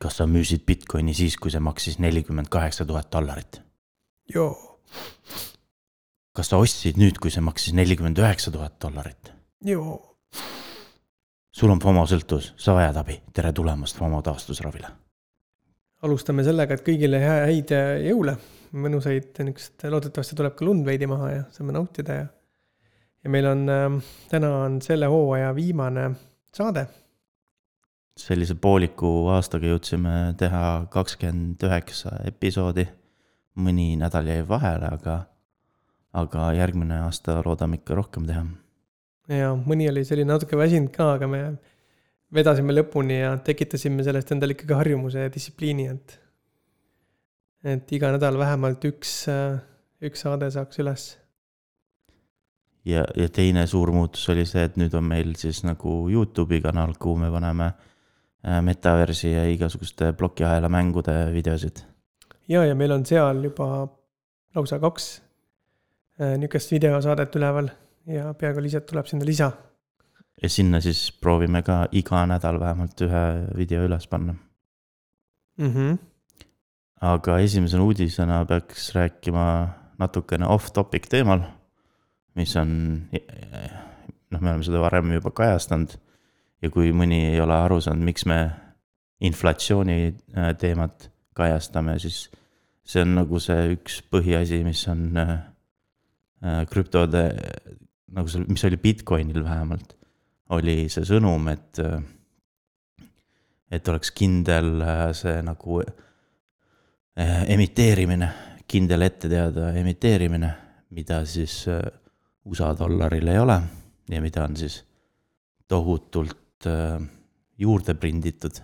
kas sa müüsid Bitcoini siis, kui see maksis nelikümmend kaheksa tuhat dollarit? joo. kas sa ostsid nüüd, kui see maksis nelikümmend üheksa tuhat dollarit? joo. sul on FOMO sõltuvus, sa vajad abi, tere tulemast FOMO taastusravile. alustame sellega, et kõigile häid jõule, mõnusaid niisugust, loodetavasti tuleb ka lund veidi maha ja saame nautida ja. ja meil on äh,, täna on selle hooaja viimane saade sellise pooliku aastaga jõudsime teha kakskümmend üheksa episoodi. mõni nädal jäi vahele, aga, aga järgmine aasta loodame ikka rohkem teha. ja mõni oli selline natuke väsinud ka, aga me vedasime lõpuni ja tekitasime sellest endale ikkagi harjumuse ja distsipliini, et. et iga nädal vähemalt üks, üks saade saaks üles ja, ja teine suur muutus oli see, et nüüd on meil siis nagu Youtube'i kanal, kuhu me paneme Äh, metaversi ja igasuguste plokiahela mängude videosid. ja, ja meil on seal juba lausa kaks äh, nihukest videosaadet üleval ja peaaegu lihtsalt tuleb sinna lisa. ja sinna siis proovime ka iga nädal vähemalt ühe video üles panna mm. -hmm. aga esimese uudisena peaks rääkima natukene off-topic teemal, mis on, noh, me oleme seda varem juba kajastanud ja kui mõni ei ole aru saanud, miks me inflatsiooni äh, teemat kajastame, siis see on nagu see üks põhiasi, mis on äh, äh, krüptode, nagu see, mis oli Bitcoinil vähemalt, oli see sõnum, et, et oleks kindel see nagu emiteerimine, kindel ette teada emiteerimine, mida siis USA dollaril ei ole ja mida on siis tohutult äh, juurde prinditud.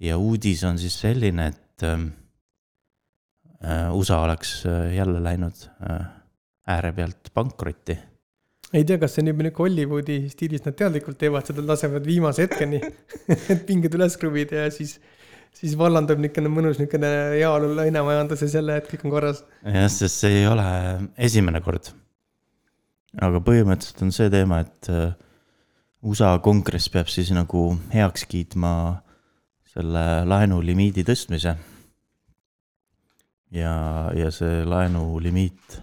ja uudis on siis selline, et ähm, äh, USA oleks äh, jälle läinud äh, äärepealt pankrotti. ei tea, kas see on juba nihuke Hollywoodi stiilis, nad teadlikult teevad seda, lasevad viimase hetkeni et pinged üles kruvida ja siis siis vallandub niisugune mõnus niisugune heaolu lainemajanduses jälle, et kõik on korras. jah, sest see ei ole esimene kord. aga põhimõtteliselt on see teema, et äh, USA kongress peab siis nagu heaks kiitma selle laenulimiidi tõstmise. ja, ja see laenulimiit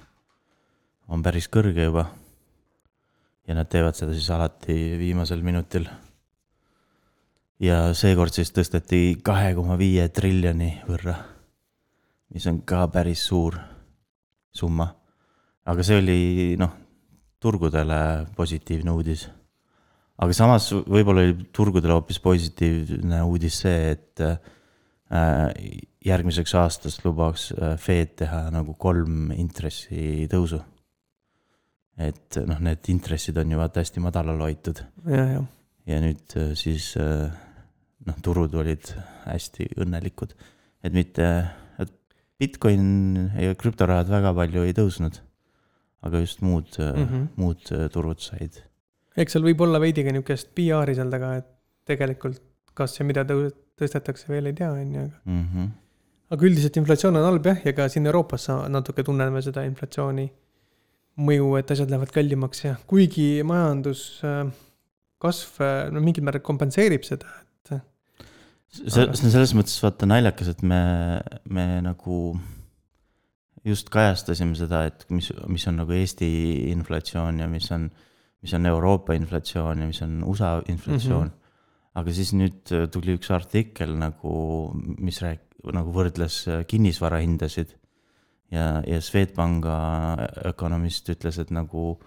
on päris kõrge juba. ja nad teevad seda siis alati viimasel minutil. ja seekord siis tõsteti kahe koma viie triljoni võrra, mis on ka päris suur summa. aga see oli noh, turgudele positiivne uudis aga samas võib-olla oli turgudele hoopis positiivne uudis see, et äh, järgmiseks aastast lubaks äh, Fed teha nagu kolm intressitõusu. et noh, need intressid on ju vaata hästi madalal hoitud. ja nüüd äh, siis noh, turud olid hästi õnnelikud, et mitte, et Bitcoin ja krüptorahad väga palju ei tõusnud. aga just muud mm, -hmm. muud turud said eks seal võib olla veidi ka niisugust PR-i seal taga, et tegelikult kas ja mida tõu-, tõstetakse veel ei tea, on ju, aga mm. -hmm. aga üldiselt inflatsioon on halb jah, ja ka siin Euroopas natuke tunneme seda inflatsiooni mõju, et asjad lähevad kallimaks ja kuigi majanduskasv äh, no mingil määral kompenseerib seda, et. see, see on selles mõttes vaata naljakas, et me, me nagu just kajastasime seda, et mis, mis on nagu Eesti inflatsioon ja mis on mis on Euroopa inflatsioon ja mis on USA inflatsioon mm. -hmm. aga siis nüüd äh, tuli üks artikkel nagu, mis rääk-, nagu võrdles äh, kinnisvarahindasid. ja, ja Swedbanka ökonomist ütles, et nagu,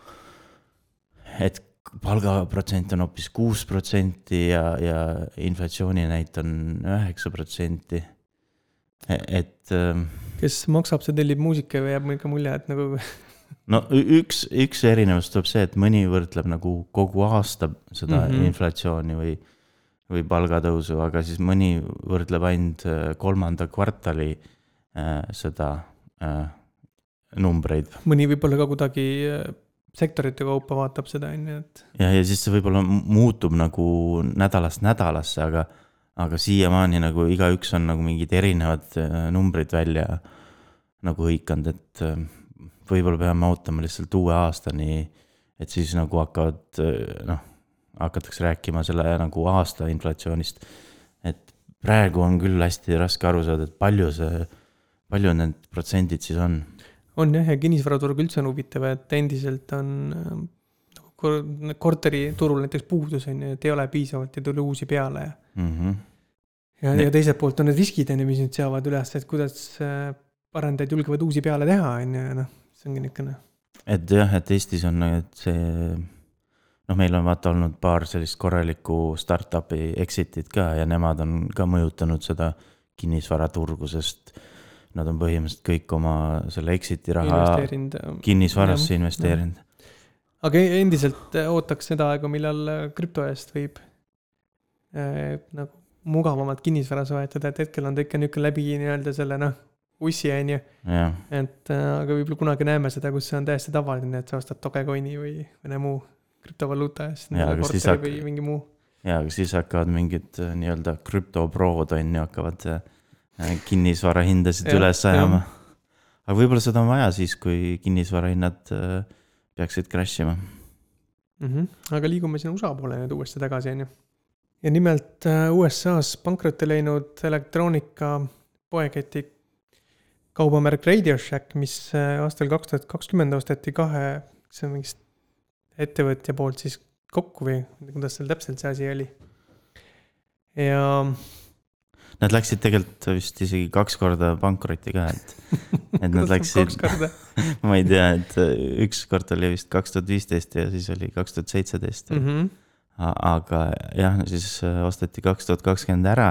et palgaprotsent on hoopis kuus protsenti ja, ja inflatsiooninäit on üheksa protsenti. E-, et. Ähm, kes maksab, see tellib muusika või jääb ikka mulje, et nagu no üks, üks erinevus tuleb see, et mõni võrdleb nagu kogu aasta seda mm -hmm. inflatsiooni või, või palgatõusu, aga siis mõni võrdleb ainult äh, kolmanda kvartali äh, seda äh, numbreid. mõni võib-olla ka kuidagi äh, sektorite kaupa vaatab seda, on ju, et. ja, ja siis see võib-olla muutub nagu nädalast nädalasse, aga, aga siiamaani nagu igaüks on nagu mingid erinevad numbrid välja nagu hõikanud, et võib-olla peame ootama lihtsalt uue aastani, et siis nagu hakkavad noh, hakatakse rääkima selle nagu aasta inflatsioonist. et praegu on küll hästi raske aru saada, et palju see, palju need protsendid siis on. on jah, ja kinnisvaraturg üldse on huvitav, et endiselt on nagu korteriturul näiteks puudus on ju, et ei ole piisavalt ja tuli uusi peale ja mm. -hmm. ja, ja teiselt poolt on need riskid on ju, mis nüüd seavad üles, et kuidas äh, arendajad julgevad uusi peale teha, on ju, ja noh, see ongi niisugune. et jah, et Eestis on et see noh, meil on vaata olnud paar sellist korralikku startup'i exit'it ka ja nemad on ka mõjutanud seda kinnisvaraturgu, sest nad on põhimõtteliselt kõik oma selle exit'i raha kinnisvarasse investeerinud. Aga e-, endiselt äh, ootaks seda aega, millal äh, krüpto eest võib äh, nagu mugavamalt kinnisvara soetada, et hetkel on ta ikka niisugune läbi nii-öelda selle noh, ussi on ju. et äh, aga võib-olla kunagi näeme seda, kus see on täiesti tavaline, et sa ostad Dogecoini või mõne muu krüptovaluuta eest. või mingi muu. ja, aga siis hakkavad mingid äh, nii-öelda krüptoprood on ju, hakkavad äh, kinnisvara hindasid ja, üles ajama. aga võib-olla seda on vaja siis, kui kinnisvara hinnad peaksid crash ima mm. -hmm. aga liigume sinna USA poole nüüd uuesti tagasi, on ju. ja nimelt USA-s pankrotti läinud elektroonika poeketi kaubamärk Radio Shack, mis äh, aastal kaks tuhat kakskümmend osteti kahe, see on mingist ettevõtja poolt siis kokku või kuidas seal täpselt see asi oli. ja Nad läksid tegelikult vist isegi kaks korda pankrotti ka, et, et nad läksid ma ei tea, et äh, üks kord oli vist kaks tuhat viisteist ja siis oli kaks tuhat seitseteist. Mhm. aga jah, siis äh, osteti kaks tuhat kakskümmend ära.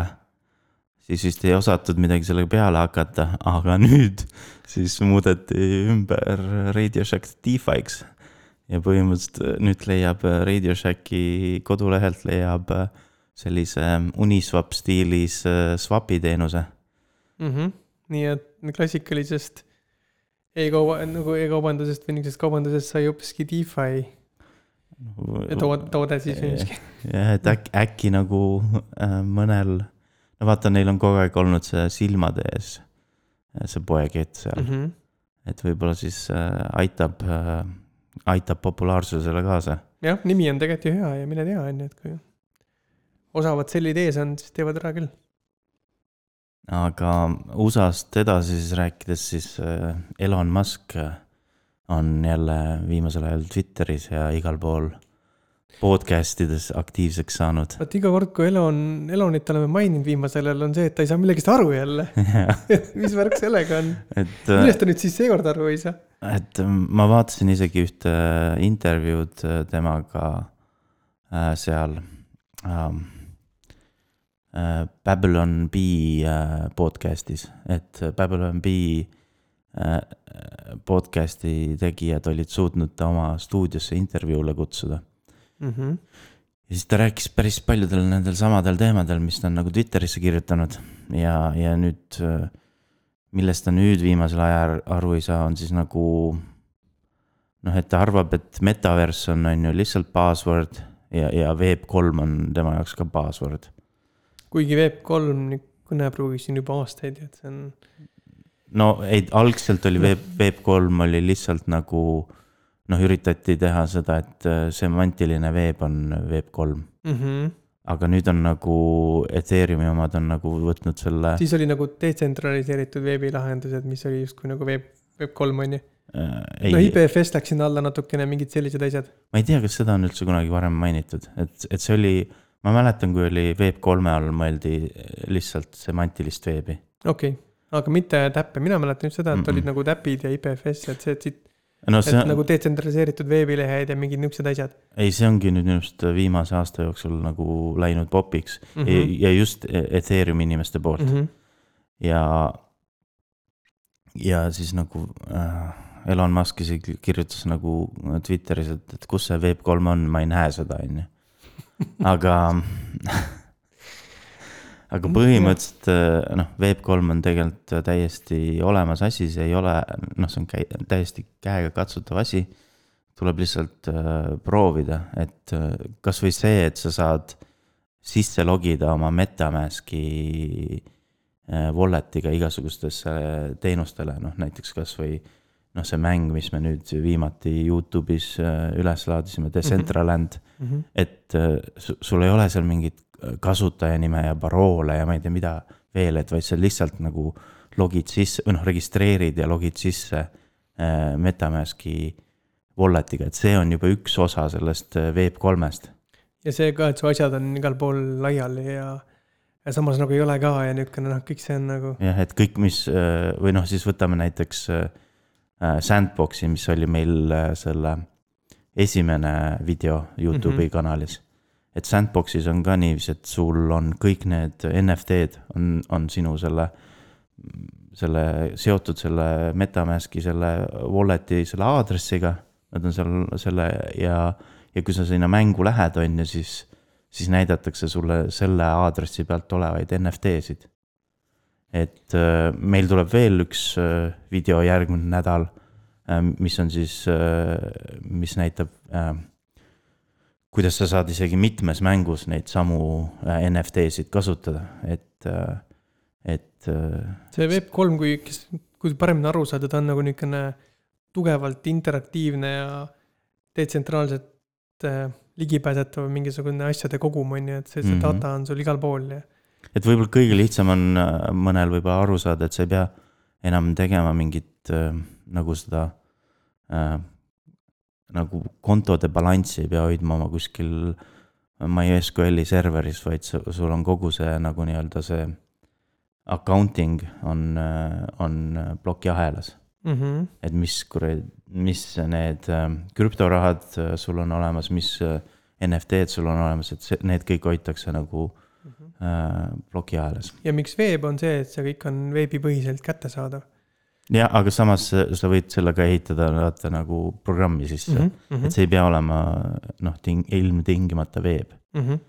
Siis vist ei osatud midagi sellega peale hakata, aga nüüd siis muudeti ümber Radio Shack DeFi'ks. ja põhimõtteliselt äh, nüüd leiab Radio Shacki kodulehelt leiab äh, sellise Uniswap stiilis äh, swap'i teenuse mm. -hmm. nii et klassikalisest e-kauba, nagu e-kaubandusest või niisugusest kaubandusest sai hoopiski DeFi toode, toode siis või miski. jah, et äkki, äkki nagu äh, mõnel, no vaata, neil on kogu aeg olnud see silmade ees, see poekett seal mm. -hmm. et võib-olla siis äh, aitab äh,, aitab populaarsusele kaasa. jah, nimi on tegelikult ju hea ja mine tea, on ju, et kui osavad sellid ees on, siis teevad ära küll. aga USA-st edasi siis rääkides, siis äh, Elon Musk on jälle viimasel ajal Twitteris ja igal pool podcast ides aktiivseks saanud. vot iga kord, kui Elon, Elonit oleme maininud viimasel ajal, on see, et ta ei saa millegist aru jälle mis värk sellega on? Äh, millest ta nüüd siis seekord aru ei saa? et ma vaatasin isegi ühte intervjuud temaga äh, seal ähm, Äh, Babylon Bee äh, podcast'is, et Babylon Bee äh, podcast'i tegijad olid suutnud ta oma stuudiosse intervjuule kutsuda mm. -hmm. ja siis ta rääkis päris paljudel nendel samadel teemadel, mis ta on nagu Twitterisse kirjutanud ja, ja nüüd, millest ta nüüd viimasel ajal aru ei saa, on siis nagu noh, et ta arvab, et metaverse on, on ju lihtsalt buzzword ja, ja Web3 on tema jaoks ka buzzword kuigi Web3 kõnepruugis siin juba aastaid, et see on. no ei, algselt oli Web, Web3 oli lihtsalt nagu noh, üritati teha seda, et äh, semantiline veeb on Web3 mm. -hmm. aga nüüd on nagu Ethereumi omad on nagu võtnud selle. siis oli nagu detsentraliseeritud veebilahendused, mis oli justkui nagu Web, Web3 on ju äh,. no IPFS läks sinna alla natukene, mingid sellised asjad. ma ei tea, kas seda on üldse kunagi varem mainitud, et, et see oli ma mäletan, kui oli Web3 all mõeldi lihtsalt semantilist veebi. okei okay., aga mitte täppe, mina mäletan just seda, et mm -mm. olid nagu täpid ja IPFS, et see, et siit no see on nagu detsentraliseeritud veebilehed ja mingid niisugused asjad. ei, see ongi nüüd minu arust viimase aasta jooksul nagu läinud popiks mm -hmm. ja, ja just Ethereumi inimeste poolt mm. -hmm. ja, ja siis nagu äh, Elon Musk isegi kirjutas nagu Twitteris, et, et kus see Web3 on, ma ei näe seda, on ju aga aga põhimõtteliselt noh, Web3 on tegelikult täiesti olemas asi, see ei ole, noh, see on käi-, täiesti käegakatsutav asi. tuleb lihtsalt äh, proovida, et äh, kasvõi see, et sa saad sisse logida oma MetaMaski äh, wallet'iga igasugustesse teenustele, noh näiteks kasvõi noh, see mäng, mis me nüüd viimati Youtube'is üles laadisime, Decentraland mm, -hmm. et sul ei ole seal mingit kasutajanime ja paroole ja ma ei tea, mida veel, et vaid sa lihtsalt nagu logid sisse või noh, registreerid ja logid sisse äh, Metamaski wallet'iga, et see on juba üks osa sellest äh, Web3-st. ja see ka, et su asjad on igal pool laiali ja, ja samas nagu ei ole ka ja niisugune noh, kõik see on nagu. jah, et kõik, mis äh, või noh, siis võtame näiteks äh, Sandboxi, mis oli meil selle esimene video Youtube'i mm -hmm. kanalis. Et Sandboxis on ka niiviisi, et sul on kõik need NFT-d on, on sinu selle, selle seotud selle MetaMaski selle wallet'i selle aadressiga nad on seal selle ja, ja kui sa sinna mängu lähed, on ju, siis, siis näidatakse sulle selle aadressi pealt olevaid NFT-sid. et äh, meil tuleb veel üks äh, video järgmine nädal, äh, mis on siis, mis näitab, kuidas sa saad isegi mitmes mängus neid samu NFT-sid kasutada, et, et. see Web3, kui, kes, kui paremini aru saada, ta on nagu niisugune tugevalt interaktiivne ja detsentraalselt äh, ligipääsetav mingisugune asjade kogum, on ju, et see, see mm -hmm. data on sul igal pool ja. et võib-olla kõige lihtsam on äh, mõnel võib-olla aru saada, et sa ei pea enam tegema mingit äh, nagu seda äh, nagu kontode balanssi ei pea hoidma oma kuskil MySQL-i serveris, vaid sul on kogu see nagu nii-öelda see accounting on, on plokiahelas mm. -hmm. et mis kuradi, mis need äh, krüptorahad äh, sul on olemas, mis äh, NFT-d sul on olemas, et see, need kõik hoitakse nagu mm -hmm. äh, plokiahelas. ja miks veeb, on see, et see kõik on veebipõhiselt kättesaadav. Jah, aga samas sa võid sellega ehitada vaata nagu programmi sisse mm, -hmm. et see ei pea olema noh, ting-, ilmtingimata veeb mm. -hmm.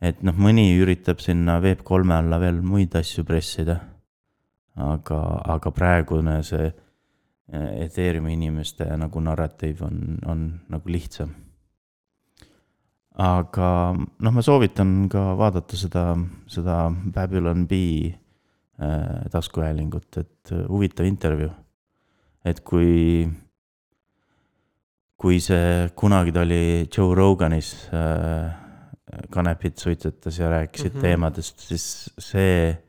et noh, mõni üritab sinna Web3 alla veel muid asju pressida. aga, aga praegune see Ethereumi inimeste nagu narratiiv on, on nagu lihtsam. aga noh, ma soovitan ka vaadata seda, seda Babylon B äh, taskuhäälingut, et äh, huvitav intervjuu. et kui, kui see kunagi ta oli Joe Roganis äh, kanepit suitsetas ja rääkisid mm -hmm. teemadest, siis see,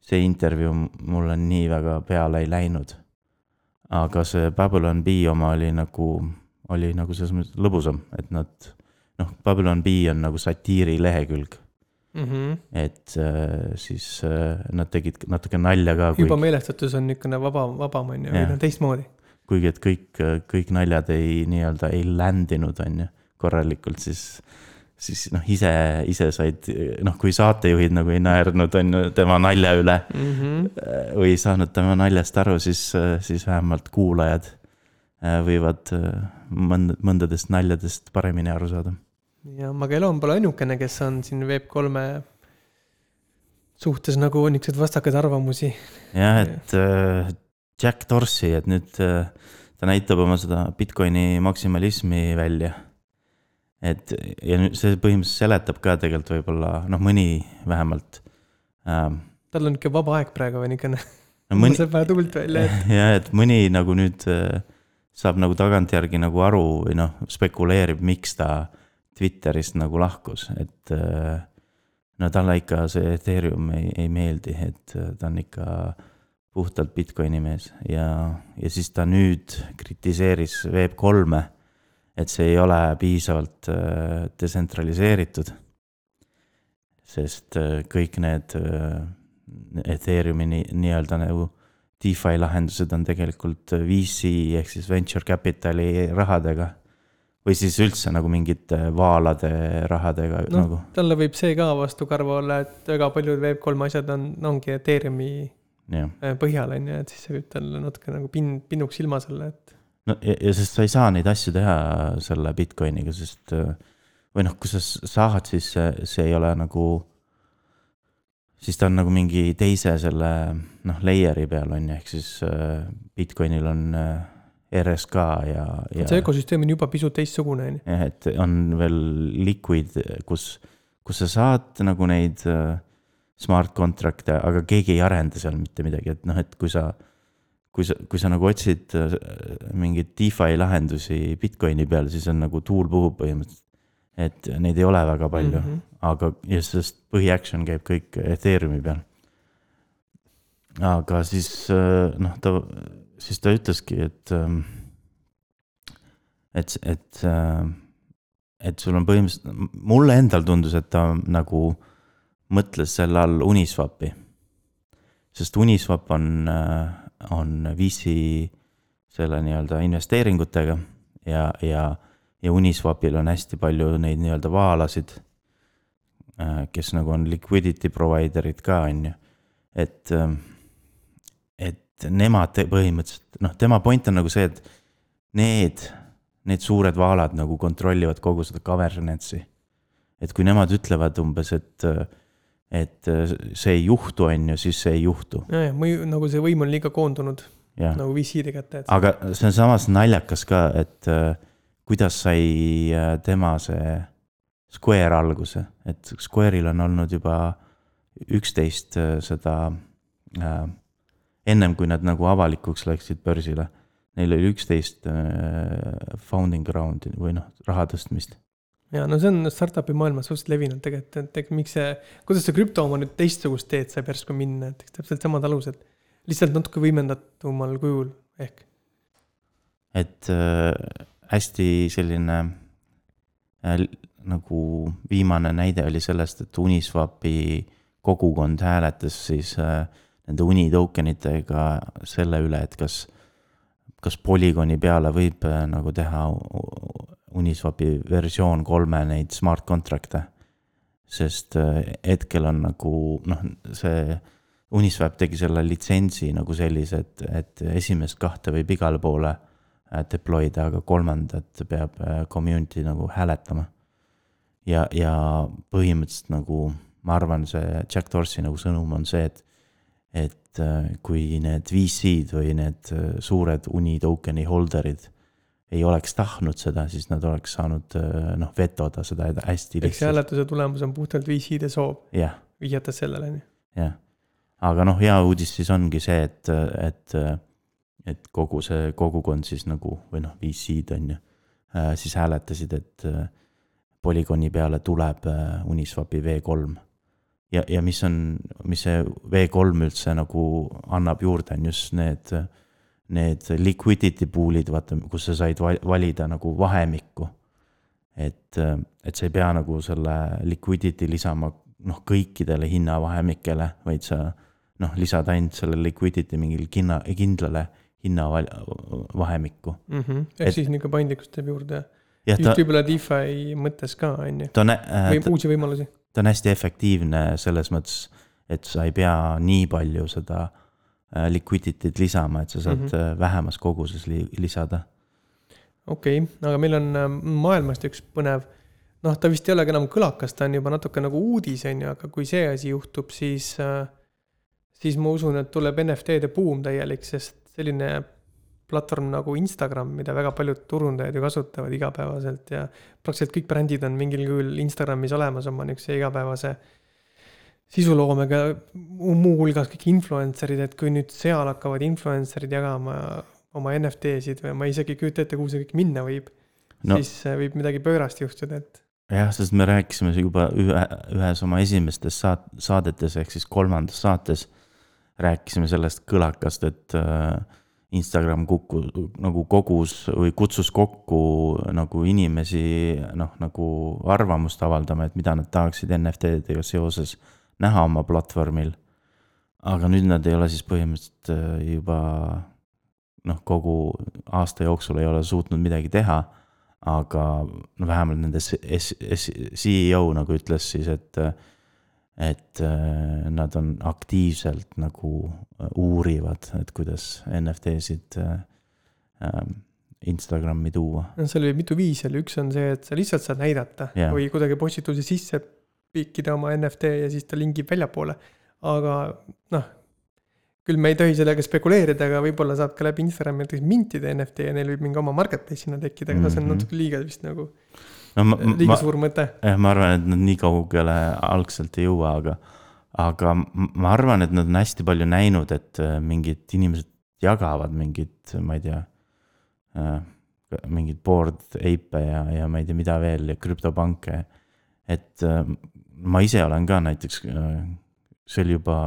see intervjuu mulle nii väga peale ei läinud aga see Babylon B oma oli nagu, oli nagu selles mõttes lõbusam, et nad noh, Babylon B on nagu satiiri lehekülg mm. -hmm. et äh, siis äh, nad tegid natuke nalja ka. juba meelestatus on niisugune vaba, vabam on ju, või noh teistmoodi. kuigi, et kõik, kõik naljad ei nii-öelda ei ländinud, on ju, korralikult, siis siis noh, ise, ise said, noh, kui saatejuhid nagu ei naernud, on ju, tema nalja üle mm. -hmm. või ei saanud tema naljast aru, siis, siis vähemalt kuulajad äh, võivad äh, mõnd-, mõndadest naljadest paremini aru saada. Ja Magellan pole ainukene, kes on siin Web3-e suhtes nagu niisuguseid vastakaid arvamusi. jah, et äh, Jack Dorsey, et nüüd äh, ta näitab oma seda Bitcoini maksimalismi välja et ja nüüd see põhimõtteliselt seletab ka tegelikult võib-olla noh, mõni vähemalt ähm,. tal on niisugune vaba aeg praegu või niisugune no,. Mõni... saab vähe tuult välja, et. jah, et mõni nagu nüüd äh, saab nagu tagantjärgi nagu aru või noh, spekuleerib, miks ta Twitterist nagu lahkus, et äh, no talle ikka see Ethereum ei, ei meeldi, et äh, ta on ikka puhtalt Bitcoini mees ja, ja siis ta nüüd kritiseeris Web3-e et see ei ole piisavalt äh, detsentraliseeritud. sest kõik need Ethereumi nii-öelda nagu DeFi lahendused on tegelikult VC ehk siis venture capital'i rahadega. Või siis üldse nagu mingite vaalade rahadega no, nagu. talle võib see ka vastukarva olla, et väga paljud Web3 asjad on, ongi Ethereumi ja. põhjal on ju, et siis see võib talle natuke nagu pin-, pinnuks silma selle, et no ja, ja sest sa ei saa neid asju teha selle Bitcoiniga, sest või noh, kui sa saad, siis see, see ei ole nagu, siis ta on nagu mingi teise selle noh, layer'i peal on ju, ehk siis Bitcoinil on RSK ja, ja. see ökosüsteem on juba pisut teistsugune, on ju. jah, et on veel liquid, kus, kus sa saad nagu neid smart contract'e, aga keegi ei arenda seal mitte midagi, et noh, et kui sa kui sa, kui sa nagu otsid äh, mingeid DeFi lahendusi Bitcoini peal, siis on nagu tuul puhub põhimõtteliselt. et neid ei ole väga palju mm. -hmm. aga ja sest põhiaction käib kõik Ethereumi peal. aga siis äh, noh, ta, siis ta ütleski, et, ähm, et, et, äh, et sul on põhimõtteliselt, mulle endal tundus, et ta nagu mõtles selle all Uniswapi. sest Uniswap on, on VC selle nii-öelda investeeringutega ja, ja, ja Uniswapil on hästi palju neid nii-öelda vaalasid, kes nagu on liquidity provider'id ka, on ju. et, et nemad te- põhimõtteliselt, noh, tema point on nagu see, et need, need suured vaalad nagu kontrollivad kogu seda governance'i. et kui nemad ütlevad umbes, et, et see ei juhtu, on ju, siis see ei juhtu, ja, ja mõju, nagu see võim on liiga koondunud jah nagu VC-de kätte, et aga see on samas naljakas ka, et äh, kuidas sai äh, tema see Square alguse, et Square'il on olnud juba üksteist äh, seda äh,. Ennem kui nad nagu avalikuks läksid börsile, neil oli üksteist äh, founding round'i või noh, raha tõstmist. ja no see on startup'i maailmas suhteliselt levinud tegelikult, et eks miks see, kuidas see krüpto oma nüüd teistsugust teed saab järsku minna, et eks täpselt samad alused. lihtsalt natuke võimendatumal kujul ehk. et äh, hästi selline äh, nagu viimane näide oli sellest, et Uniswapi kogukond hääletas siis äh, nende uni token itega selle üle, et kas, kas Polygoni peale võib äh, nagu teha Uniswapi versioon kolme neid smart contract'e. sest äh, hetkel on nagu noh, see Uniswap tegi selle litsentsi nagu sellise, et, et esimest kahte võib igale poole äh, deploy da, aga kolmandat peab community nagu hääletama. ja, ja põhimõtteliselt nagu ma arvan, see Jack Dorsey nagu sõnum on see, et, et äh, kui need VC-d või need äh, suured uni token'i holder'id ei oleks tahtnud seda, siis nad oleks saanud äh, noh, vetoda seda hästi lihtsalt, hääletuse tulemus on puhtalt VC-de soov, jah vihjates sellele, on ju. jah, aga noh, hea uudis siis ongi see, et, et, et kogu see kogukond siis nagu või noh, VC-d on ju, siis hääletasid, et Polygoni peale tuleb Uniswapi V3. ja, ja mis on, mis see V3 üldse nagu annab juurde, on just need, need liquidity pool'id, vaata, kus sa said val- valida nagu vahemikku. et, et sa ei pea nagu selle liquidity lisama noh, kõikidele hinnavahemikele, vaid sa noh, lisad ainult selle liquidity mingile kinna, kindlale hinnavahemikku. ehk Et- siis niisugune paindlikkus teeb juurde. ta just, võib-olla DeFi mõttes ka, on ju, ta või äh,, uusi võimalusi. Ta on hästi efektiivne selles mõttes, et sa ei pea nii palju seda äh, liquidity'd lisama, et sa saad mm. -hmm. vähemas koguses li lisada. okei okay,, aga meil on äh, maailmast üks põnev, noh, ta vist ei olegi enam kõlakas, ta on juba natuke nagu uudis, on ju, aga kui see asi juhtub, siis, siis ma usun, et tuleb NFT-de buum täielik, sest selline platvorm nagu Instagram, mida väga paljud turundajad ju kasutavad igapäevaselt ja praktiliselt kõik brändid on mingil kujul Instagramis olemas oma niisuguse igapäevase sisuloomega, muuhulgas kõik influencer'id, et kui nüüd seal hakkavad influencer'id jagama oma NFT-sid või ma isegi ei kujuta ette, kuhu see kõik minna võib No. siis äh, võib midagi pöörast juhtuda, et jah, sest me rääkisime juba ühe, ühes oma esimestes saat-, saadetes ehk siis kolmandas saates rääkisime sellest kõlakast, et äh, Instagram kukku nagu kogus või kutsus kokku nagu inimesi noh, nagu arvamust avaldama, et mida nad tahaksid NFT-dega seoses näha oma platvormil. aga nüüd nad ei ole siis põhimõtteliselt äh, juba noh, kogu aasta jooksul ei ole suutnud midagi teha aga no vähemalt nende CEO nagu ütles siis, et, et äh, nad on aktiivselt nagu äh, uurivad, et kuidas NFT-sid äh, ähm, Instagrami tuua. noh, seal oli mitu viisi oli, üks on see, et sa lihtsalt saad näidata yeah. või kuidagi postituse sisse pikkida oma NFT ja siis ta lingib väljapoole. aga noh, küll me ei tohi sellega spekuleerida, aga võib-olla saab ka läbi Instagrami näiteks mintida NFT ja neil võib mingi oma marketplace sinna tekkida, aga mm -hmm. see on Mhm. natuke liiga vist nagu no ma, liiga ma, suur mõte. jah, ma arvan, et nad nii kaugele algselt ei jõua, aga, aga ma arvan, et nad on hästi palju näinud, et äh, mingid inimesed jagavad mingit, ma ei tea, mingeid board ape'e ja, ja ma ei tea, mida veel ja krüptopanke. et äh, ma ise olen ka näiteks, see oli juba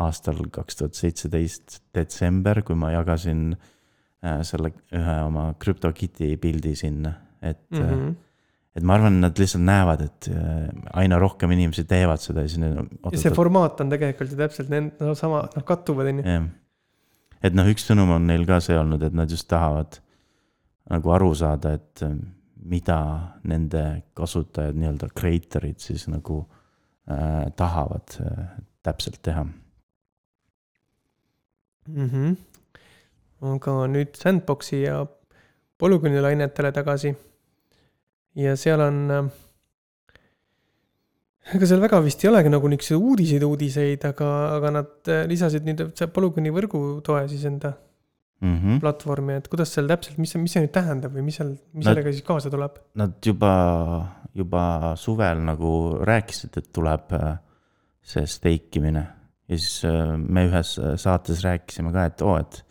aastal kaks tuhat seitseteist detsember, kui ma jagasin selle ühe oma CryptoKitty pildi sinna, et mm. -hmm et ma arvan, nad lihtsalt näevad, et aina rohkem inimesi teevad seda ja siis need. ja see formaat on tegelikult ju täpselt need no, sama, noh kattuvad, on ju. et noh, üks sõnum on neil ka see olnud, et nad just tahavad nagu aru saada, et ähm, mida nende kasutajad, nii-öelda creator'id siis nagu äh, tahavad äh, täpselt teha mm. -hmm. aga nüüd Sandboxi ja polügooni lainetele tagasi. Ja seal on äh, ega seal väga vist ei olegi nagu niisuguseid uudiseid, uudiseid, aga, aga nad äh, lisasid nüüd polügooni võrgutoe siis enda mm -hmm. platvormi, et kuidas seal täpselt, mis see, mis see nüüd tähendab või mis seal, mis nad, sellega siis kaasa tuleb? Nad juba, juba suvel nagu rääkisid, et tuleb äh, see steikimine ja siis me ühes saates rääkisime ka, et oo, et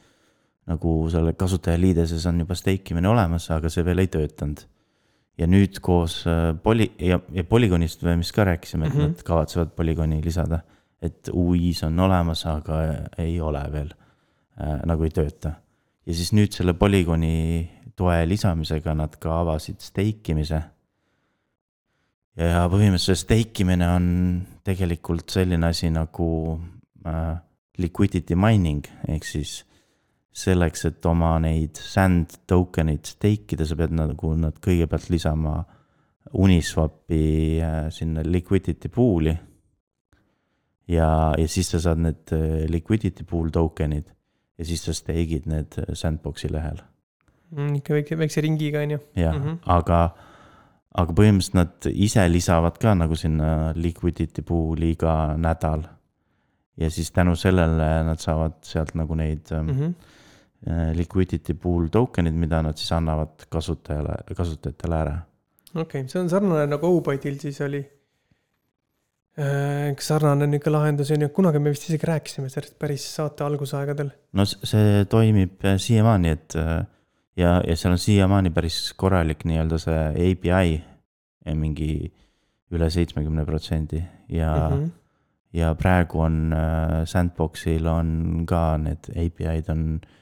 nagu selle kasutajaliideses on juba steikimine olemas, aga see veel ei töötanud ja nüüd koos poli- ja, ja Polygonist me vist ka rääkisime, et mm -hmm. nad kavatsevad Polygoni lisada. et UI-s on olemas, aga ei ole veel äh,, nagu ei tööta. ja siis nüüd selle Polygoni toe lisamisega nad ka avasid stake imise. ja põhimõtteliselt stake imine on tegelikult selline asi nagu äh, liquidity mining ehk siis selleks, et oma neid sand token eid stake ida, sa pead nagu nad kõigepealt lisama Uniswapi äh, sinna liquidity pool'i. ja, ja siis sa saad need äh, liquidity pool token'id ja siis sa stake'id need äh, sandbox'i lehel mm,. ikka väikse, väikse ringiga on ju. jah mm, -hmm. aga, aga põhimõtteliselt nad ise lisavad ka nagu sinna liquidity pool'i iga nädal. ja siis tänu sellele nad saavad sealt nagu neid mm -hmm liquidity pool token'id, mida nad siis annavad kasutajale, kasutajatele ära. okei okay,, see on sarnane nagu Obyte'il siis oli. Äh, üks sarnane nihuke lahendus on ju, kunagi me vist isegi rääkisime sellest päris saate algusaegadel. no see toimib äh, siiamaani, et ja, ja seal on siiamaani päris korralik nii-öelda see API mingi üle seitsmekümne protsendi ja mm. -hmm ja praegu on Sandboxil on ka need API-d on äh,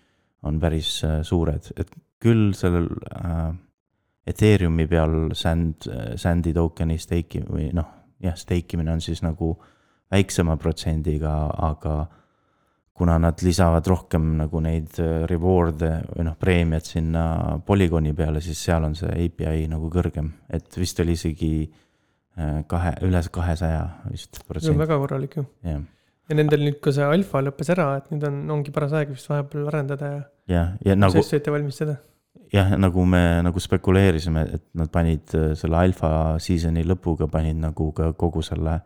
on päris äh, suured, et küll sellel äh, Ethereumi peal sand, sand'i token'i stake'i või noh, jah, stake imine on siis nagu väiksema protsendiga, aga kuna nad lisavad rohkem nagu neid äh, reward'e või noh, preemiat sinna Polygoni peale, siis seal on see API nagu kõrgem, et vist oli isegi äh, kahe, üle kahesaja vist on väga korralik ju. jah ja nendel nüüd, kui see alfa lõppes ära, et nüüd on, ongi paras aeg vist vahepeal arendada ja. jah, ja nagu. ette valmistada. jah, nagu me nagu spekuleerisime, et nad panid äh, selle alfa season'i lõpuga panid nagu ka kogu selle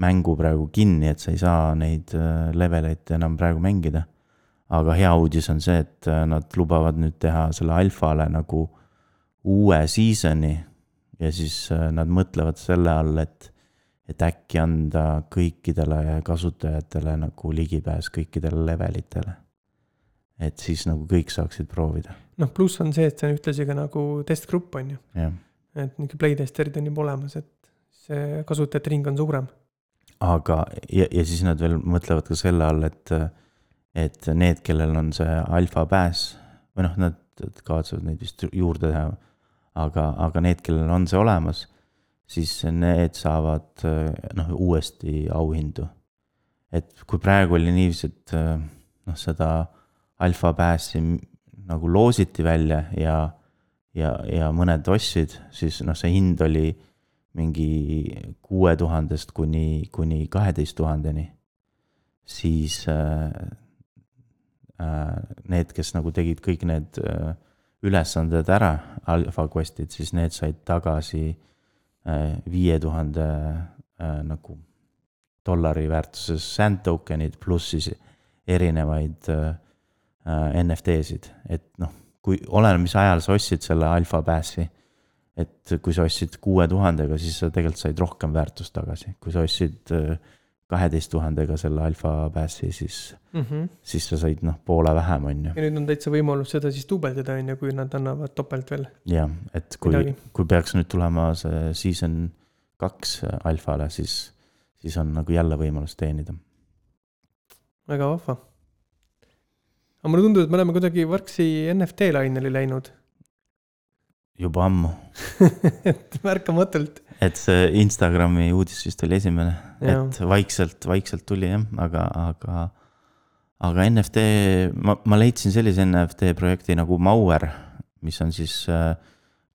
mängu praegu kinni, et sa ei saa neid äh, leveleid enam praegu mängida. aga hea uudis on see, et äh, nad lubavad nüüd teha selle alfale nagu uue season'i ja siis nad mõtlevad selle all, et et äkki anda kõikidele kasutajatele nagu ligipääs kõikidele levelitele. et siis nagu kõik saaksid proovida. noh, pluss on see, et see on ühtlasi ka nagu testgrupp, on ju. et niisugune playtesterid on juba olemas, et see kasutajate ring on suurem. aga, ja, ja siis nad veel mõtlevad ka selle all, et, et need, kellel on see alfa pääs või noh, nad kavatsevad neid vist juurde teha. aga, aga need, kellel on see olemas siis need saavad noh, uuesti auhindu. et kui praegu oli niiviisi, et noh, seda alfa pääsi nagu loositi välja ja, ja, ja mõned ostsid, siis noh, see hind oli mingi kuue tuhandest kuni, kuni kaheteist tuhandeni. siis äh, äh, need, kes nagu tegid kõik need äh, ülesanded ära, alfa quest'id, siis need said tagasi viie tuhande äh, nagu dollari väärtuses sand token'id pluss siis erinevaid äh, äh, NFT-sid, et noh, kui oleneb, mis ajal sa ostsid selle alfa pass'i. et kui sa ostsid kuue tuhandega, siis sa tegelikult said rohkem väärtust tagasi, kui sa ostsid kaheteist tuhandega selle alfa pass'i, siis, mm. -hmm. siis sa said noh, poole vähem, on ju. ja nüüd on täitsa võimalus seda siis duubeldada, on ju, kui nad annavad topelt veel jah, et kui, kui peaks nüüd tulema see season kaks alfale, siis, siis on nagu jälle võimalus teenida. väga vahva. aga mulle tundub, et me oleme kuidagi vargsi NFT lainele läinud. juba ammu, et märkamatult. Et see Instagrami uudis vist oli esimene, et vaikselt, vaikselt tuli jah, aga, aga, aga NFT, ma, ma leidsin sellise NFT projekti nagu Mauer, mis on siis äh,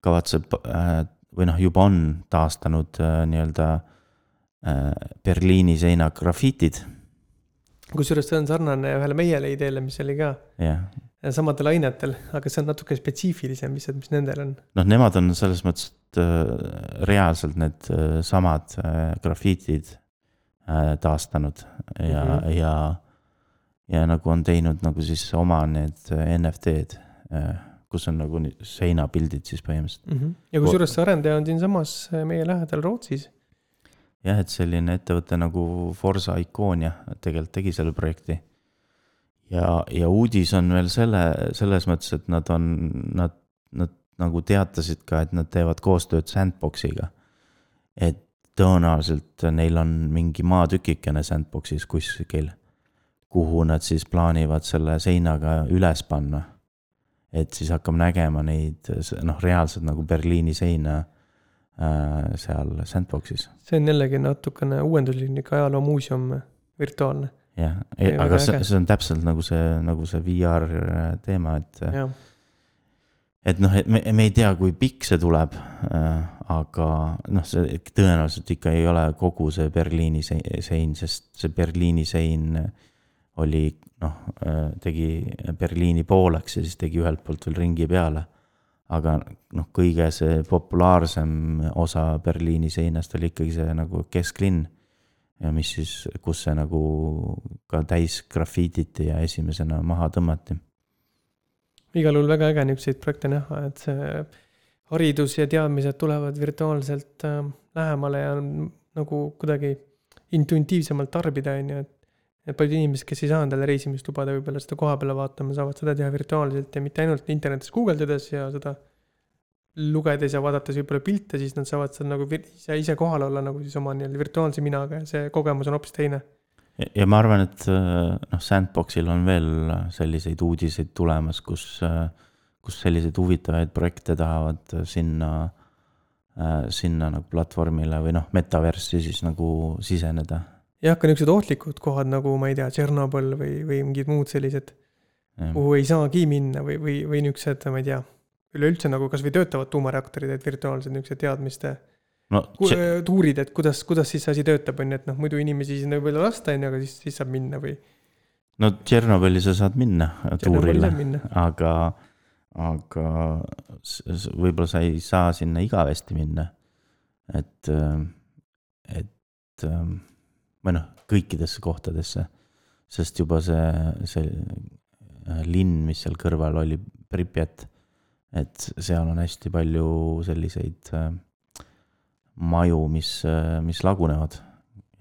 kavatseb äh, või noh, juba on taastanud äh, nii-öelda äh, Berliini seina grafitid, kusjuures see on sarnane ühele meiele ideele, mis oli ka. Jah. Samadel ainetel, aga see on natuke spetsiifilisem lihtsalt, mis nendel on. noh, nemad on selles mõttes, et äh, reaalselt need äh, samad äh, grafiitid taastanud ja mm. -hmm. ja, ja nagu on teinud nagu siis oma need NFT-d kus on nagu seinapildid siis põhimõtteliselt. mm. -hmm. ja kusjuures see arendaja on siinsamas meie lähedal Rootsis. jah, et selline ettevõte nagu Forsa Iconia tegelikult tegi selle projekti. ja, ja uudis on veel selle, selles mõttes, et nad on, nad, nad nagu teatasid ka, et nad teevad koostööd Sandboxiga. et tõenäoliselt neil on mingi maatükikene Sandboxis kuskil, kuhu nad siis plaanivad selle seinaga üles panna. et siis hakkame nägema neid noh, reaalselt nagu Berliini seina äh, seal Sandboxis see on jällegi natukene uuenduslik ajaloomuuseum, virtuaalne, jah, aga see see on täpselt nagu see, nagu see VR teema, et. Et noh, et me, me ei tea, kui pikk see tuleb. aga noh, see tõenäoliselt ikka ei ole kogu see Berliini se- sein, sest see Berliini sein oli noh, tegi Berliini pooleks ja siis tegi ühelt poolt veel ringi peale. aga noh, kõige see populaarsem osa Berliini seinast oli ikkagi see nagu kesklinn ja mis siis, kus see nagu ka täis grafiititi ja esimesena maha tõmmati. Igal juhul väga äge niisuguseid projekte näha, et see haridus ja teadmised tulevad virtuaalselt äh, lähemale ja nagu kuidagi intuitiivsemalt tarbida, on ju, et et paljud inimesed, kes ei saa endale reisimist lubada, võib-olla seda koha peale vaatama, saavad seda teha virtuaalselt ja mitte ainult internetis guugeldades ja seda lugedes ja vaadates võib-olla pilte, siis nad saavad seal nagu ise, ise kohal olla nagu siis oma nii-öelda virtuaalse minaga ja see kogemus on hoopis teine. Ja, ma arvan, et äh, noh, Sandboxil on veel selliseid uudiseid tulemas, kus, kus selliseid huvitavaid projekte tahavad sinna, sinna nagu platvormile või noh, metaverssi siis nagu siseneda. jah, ka niisugused ohtlikud kohad nagu ma ei tea, Tšernobõl või, või mingid muud sellised, kuhu ei saagi minna või, või, või niisugused, ma ei tea, üleüldse nagu kasvõi töötavad tuumareaktorid, et virtuaalsed niisugused teadmiste no see- tuurid, et kuidas, kuidas siis see asi töötab, on ju, et noh, muidu inimesi sinna võib-olla lasta, on ju, aga siis, siis saab minna või. no Tšernobõli sa saad minna tuurile, aga, aga võib-olla sa ei saa sinna igavesti minna. et, et või noh, kõikidesse kohtadesse, sest juba see, see äh, linn, mis seal kõrval oli, Pripjat, et seal on hästi palju selliseid äh, maju, mis, mis lagunevad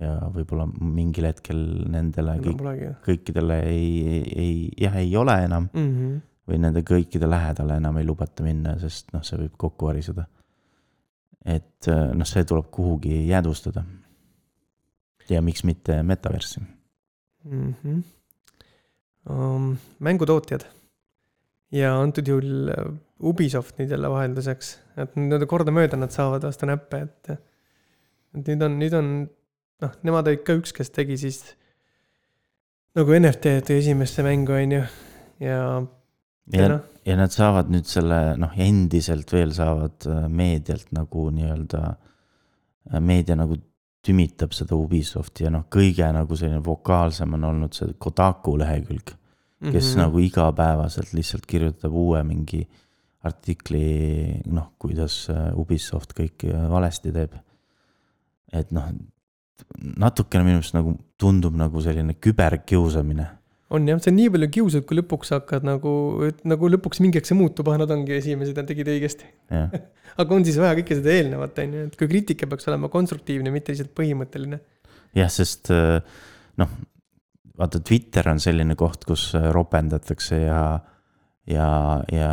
ja võib-olla mingil hetkel nendele kõik polegi. kõikidele ei, ei, jah, ei ole enam Mhm. või nende kõikide lähedale enam ei lubata minna, sest noh, see võib kokku variseda. et noh, see tuleb kuhugi jäädvustada. ja miks mitte metaversi. Mhm. Um, mängutootjad ja antud juhul äh, Ubisoft nüüd jälle vahelduseks, et nüüd kordamööda nad saavad vastu näppe, et. et nüüd on, nüüd on noh, nemad olid ka üks, kes tegi siis nagu NFT-d esimesse mängu, on ju, ja, ja ja, noh, ja nad saavad nüüd selle noh, endiselt veel saavad äh, meedialt nagu nii-öelda, meedia nagu tümitab seda Ubisofti ja noh, kõige nagu selline vokaalsem on olnud see Kotaku lehekülg kes mm. -hmm. nagu igapäevaselt lihtsalt kirjutab uue mingi artikli, noh, kuidas äh, Ubisoft kõike valesti teeb. et noh, natukene minu meelest nagu tundub nagu selline küberkiusamine. on jah, see on nii palju kiusad, kui lõpuks hakkad nagu, nagu lõpuks mingiks see muutub, ah nad ongi esimesed ja tegid õigesti. aga on siis vaja kõike seda eelnevat, on ju, et kui kriitika peaks olema konstruktiivne, mitte lihtsalt põhimõtteline. jah, sest äh, noh, vaata Twitter on selline koht, kus äh, ropendatakse ja, ja, ja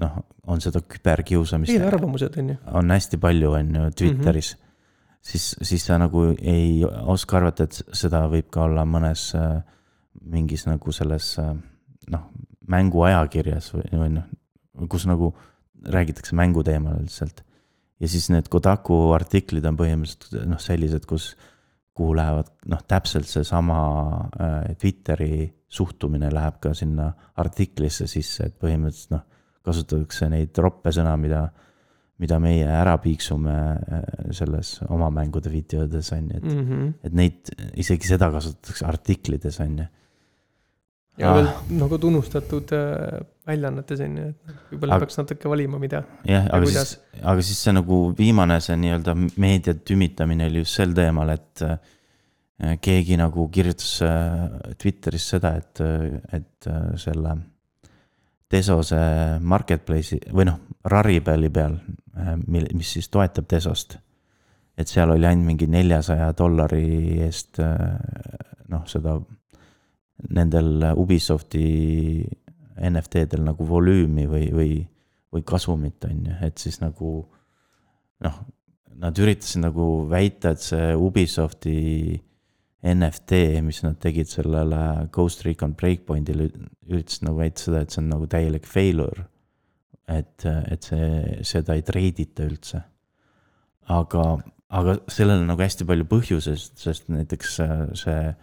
noh, on seda küberkiusamist eelarvamused on ju. on hästi palju, on ju Twitteris mm. -hmm. siis, siis sa nagu ei oska arvata, et seda võib ka olla mõnes äh, mingis nagu selles äh, noh, mänguajakirjas või, või noh, kus nagu räägitakse mänguteemal lihtsalt. ja siis need Kodaku artiklid on põhimõtteliselt noh, sellised, kus, kuhu lähevad noh, täpselt seesama äh, Twitteri suhtumine läheb ka sinna artiklisse sisse, et põhimõtteliselt noh, kasutatakse neid roppe sõna, mida, mida meie ära piiksume äh, selles oma mängude videodes on ju, et Mm -hmm. et neid, isegi seda kasutatakse artiklides on ju. Ja Ah. veel nagu tunnustatud äh, väljaannetes on ju, et võib-olla peaks natuke valima, mida. jah, aga kuidas? siis, aga siis see nagu viimane, see nii-öelda meedia tümitamine oli just sel teemal, et äh, keegi nagu kirjutas äh, Twitteris seda, et, et selle Tesose marketplace'i või noh, Rarible peal, mil, mis siis toetab Tesost. et seal oli ainult mingi neljasaja dollari eest noh, seda nendel Ubisofti NFT-del nagu volüümi või, või, või kasumit on ju, et siis nagu noh, nad üritasid nagu väita, et see Ubisofti NFT, mis nad tegid sellele Ghost Recon Breakpointile, üritasid nagu väita seda, et see on nagu täielik failure. et, et see, seda ei treidita üldse. aga, aga sellel on nagu hästi palju põhjuseid, sest näiteks see-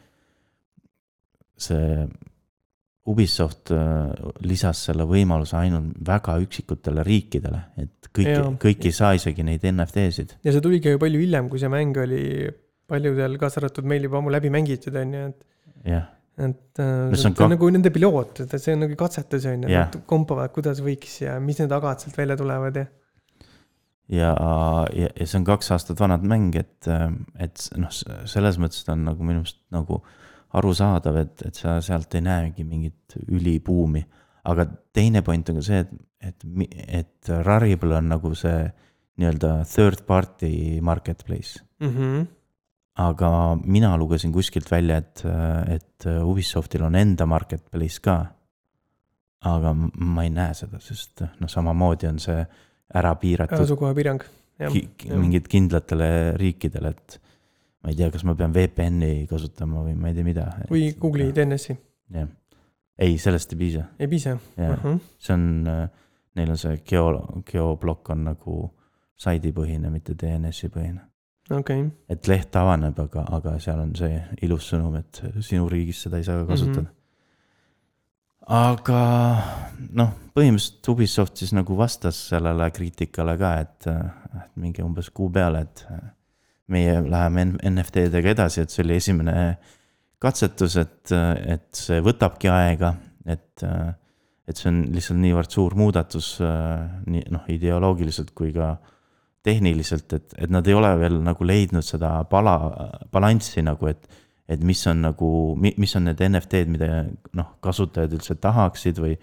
see, Ubisoft äh, lisas selle võimaluse ainult väga üksikutele riikidele, et kõik kõik ei saa isegi neid NFT-sid. ja see tuligi ju palju hiljem, kui see mäng oli paljudel, kaasa arvatud meil juba ammu läbi mängitud on ju, et jah, et äh, No see see on on, ka- nagu nende piloot, et see on nagu katsetus on ju, nad kompavad, kuidas võiks ja mis need agad sealt välja tulevad ja. ja, ja, ja see on kaks aastat vanad mäng, et, et noh, selles mõttes ta on nagu minu meelest nagu arusaadav, et, et sa sealt ei näegi mingit ülibuumi. aga teine point on ka see, et, et, et Rarible on nagu see nii-öelda third party marketplace. Mm -hmm. aga mina lugesin kuskilt välja, et, et Ubisoftil on enda marketplace ka. aga ma ei näe seda, sest noh, samamoodi on see ära piiratud asukohapiirang, jah. ki, ki, mingid kindlatele riikidele, et ma ei tea, kas ma pean VPN-i kasutama või ma ei tea mida. või Google'i DNS-i, jah, ei, sellest ei piisa, ei piisa. jah, see on, neil on see geo, geoblokk on nagu saidipõhine, mitte DNS-i põhine. okei, et leht avaneb, aga, aga seal on see ilus sõnum, et sinu riigis seda ei saa kasutada mm. -hmm. aga noh, põhimõtteliselt Ubisoft siis nagu vastas sellele kriitikale ka, et, et mingi umbes kuu peale, et meie läheme NFT-dega edasi, et see oli esimene katsetus, et, et see võtabki aega, et, et see on lihtsalt niivõrd suur muudatus nii noh, ideoloogiliselt kui ka tehniliselt, et, et nad ei ole veel nagu leidnud seda pala, balanssi nagu, et et mis on nagu, mis on need NFT-d, mida noh, kasutajad üldse tahaksid või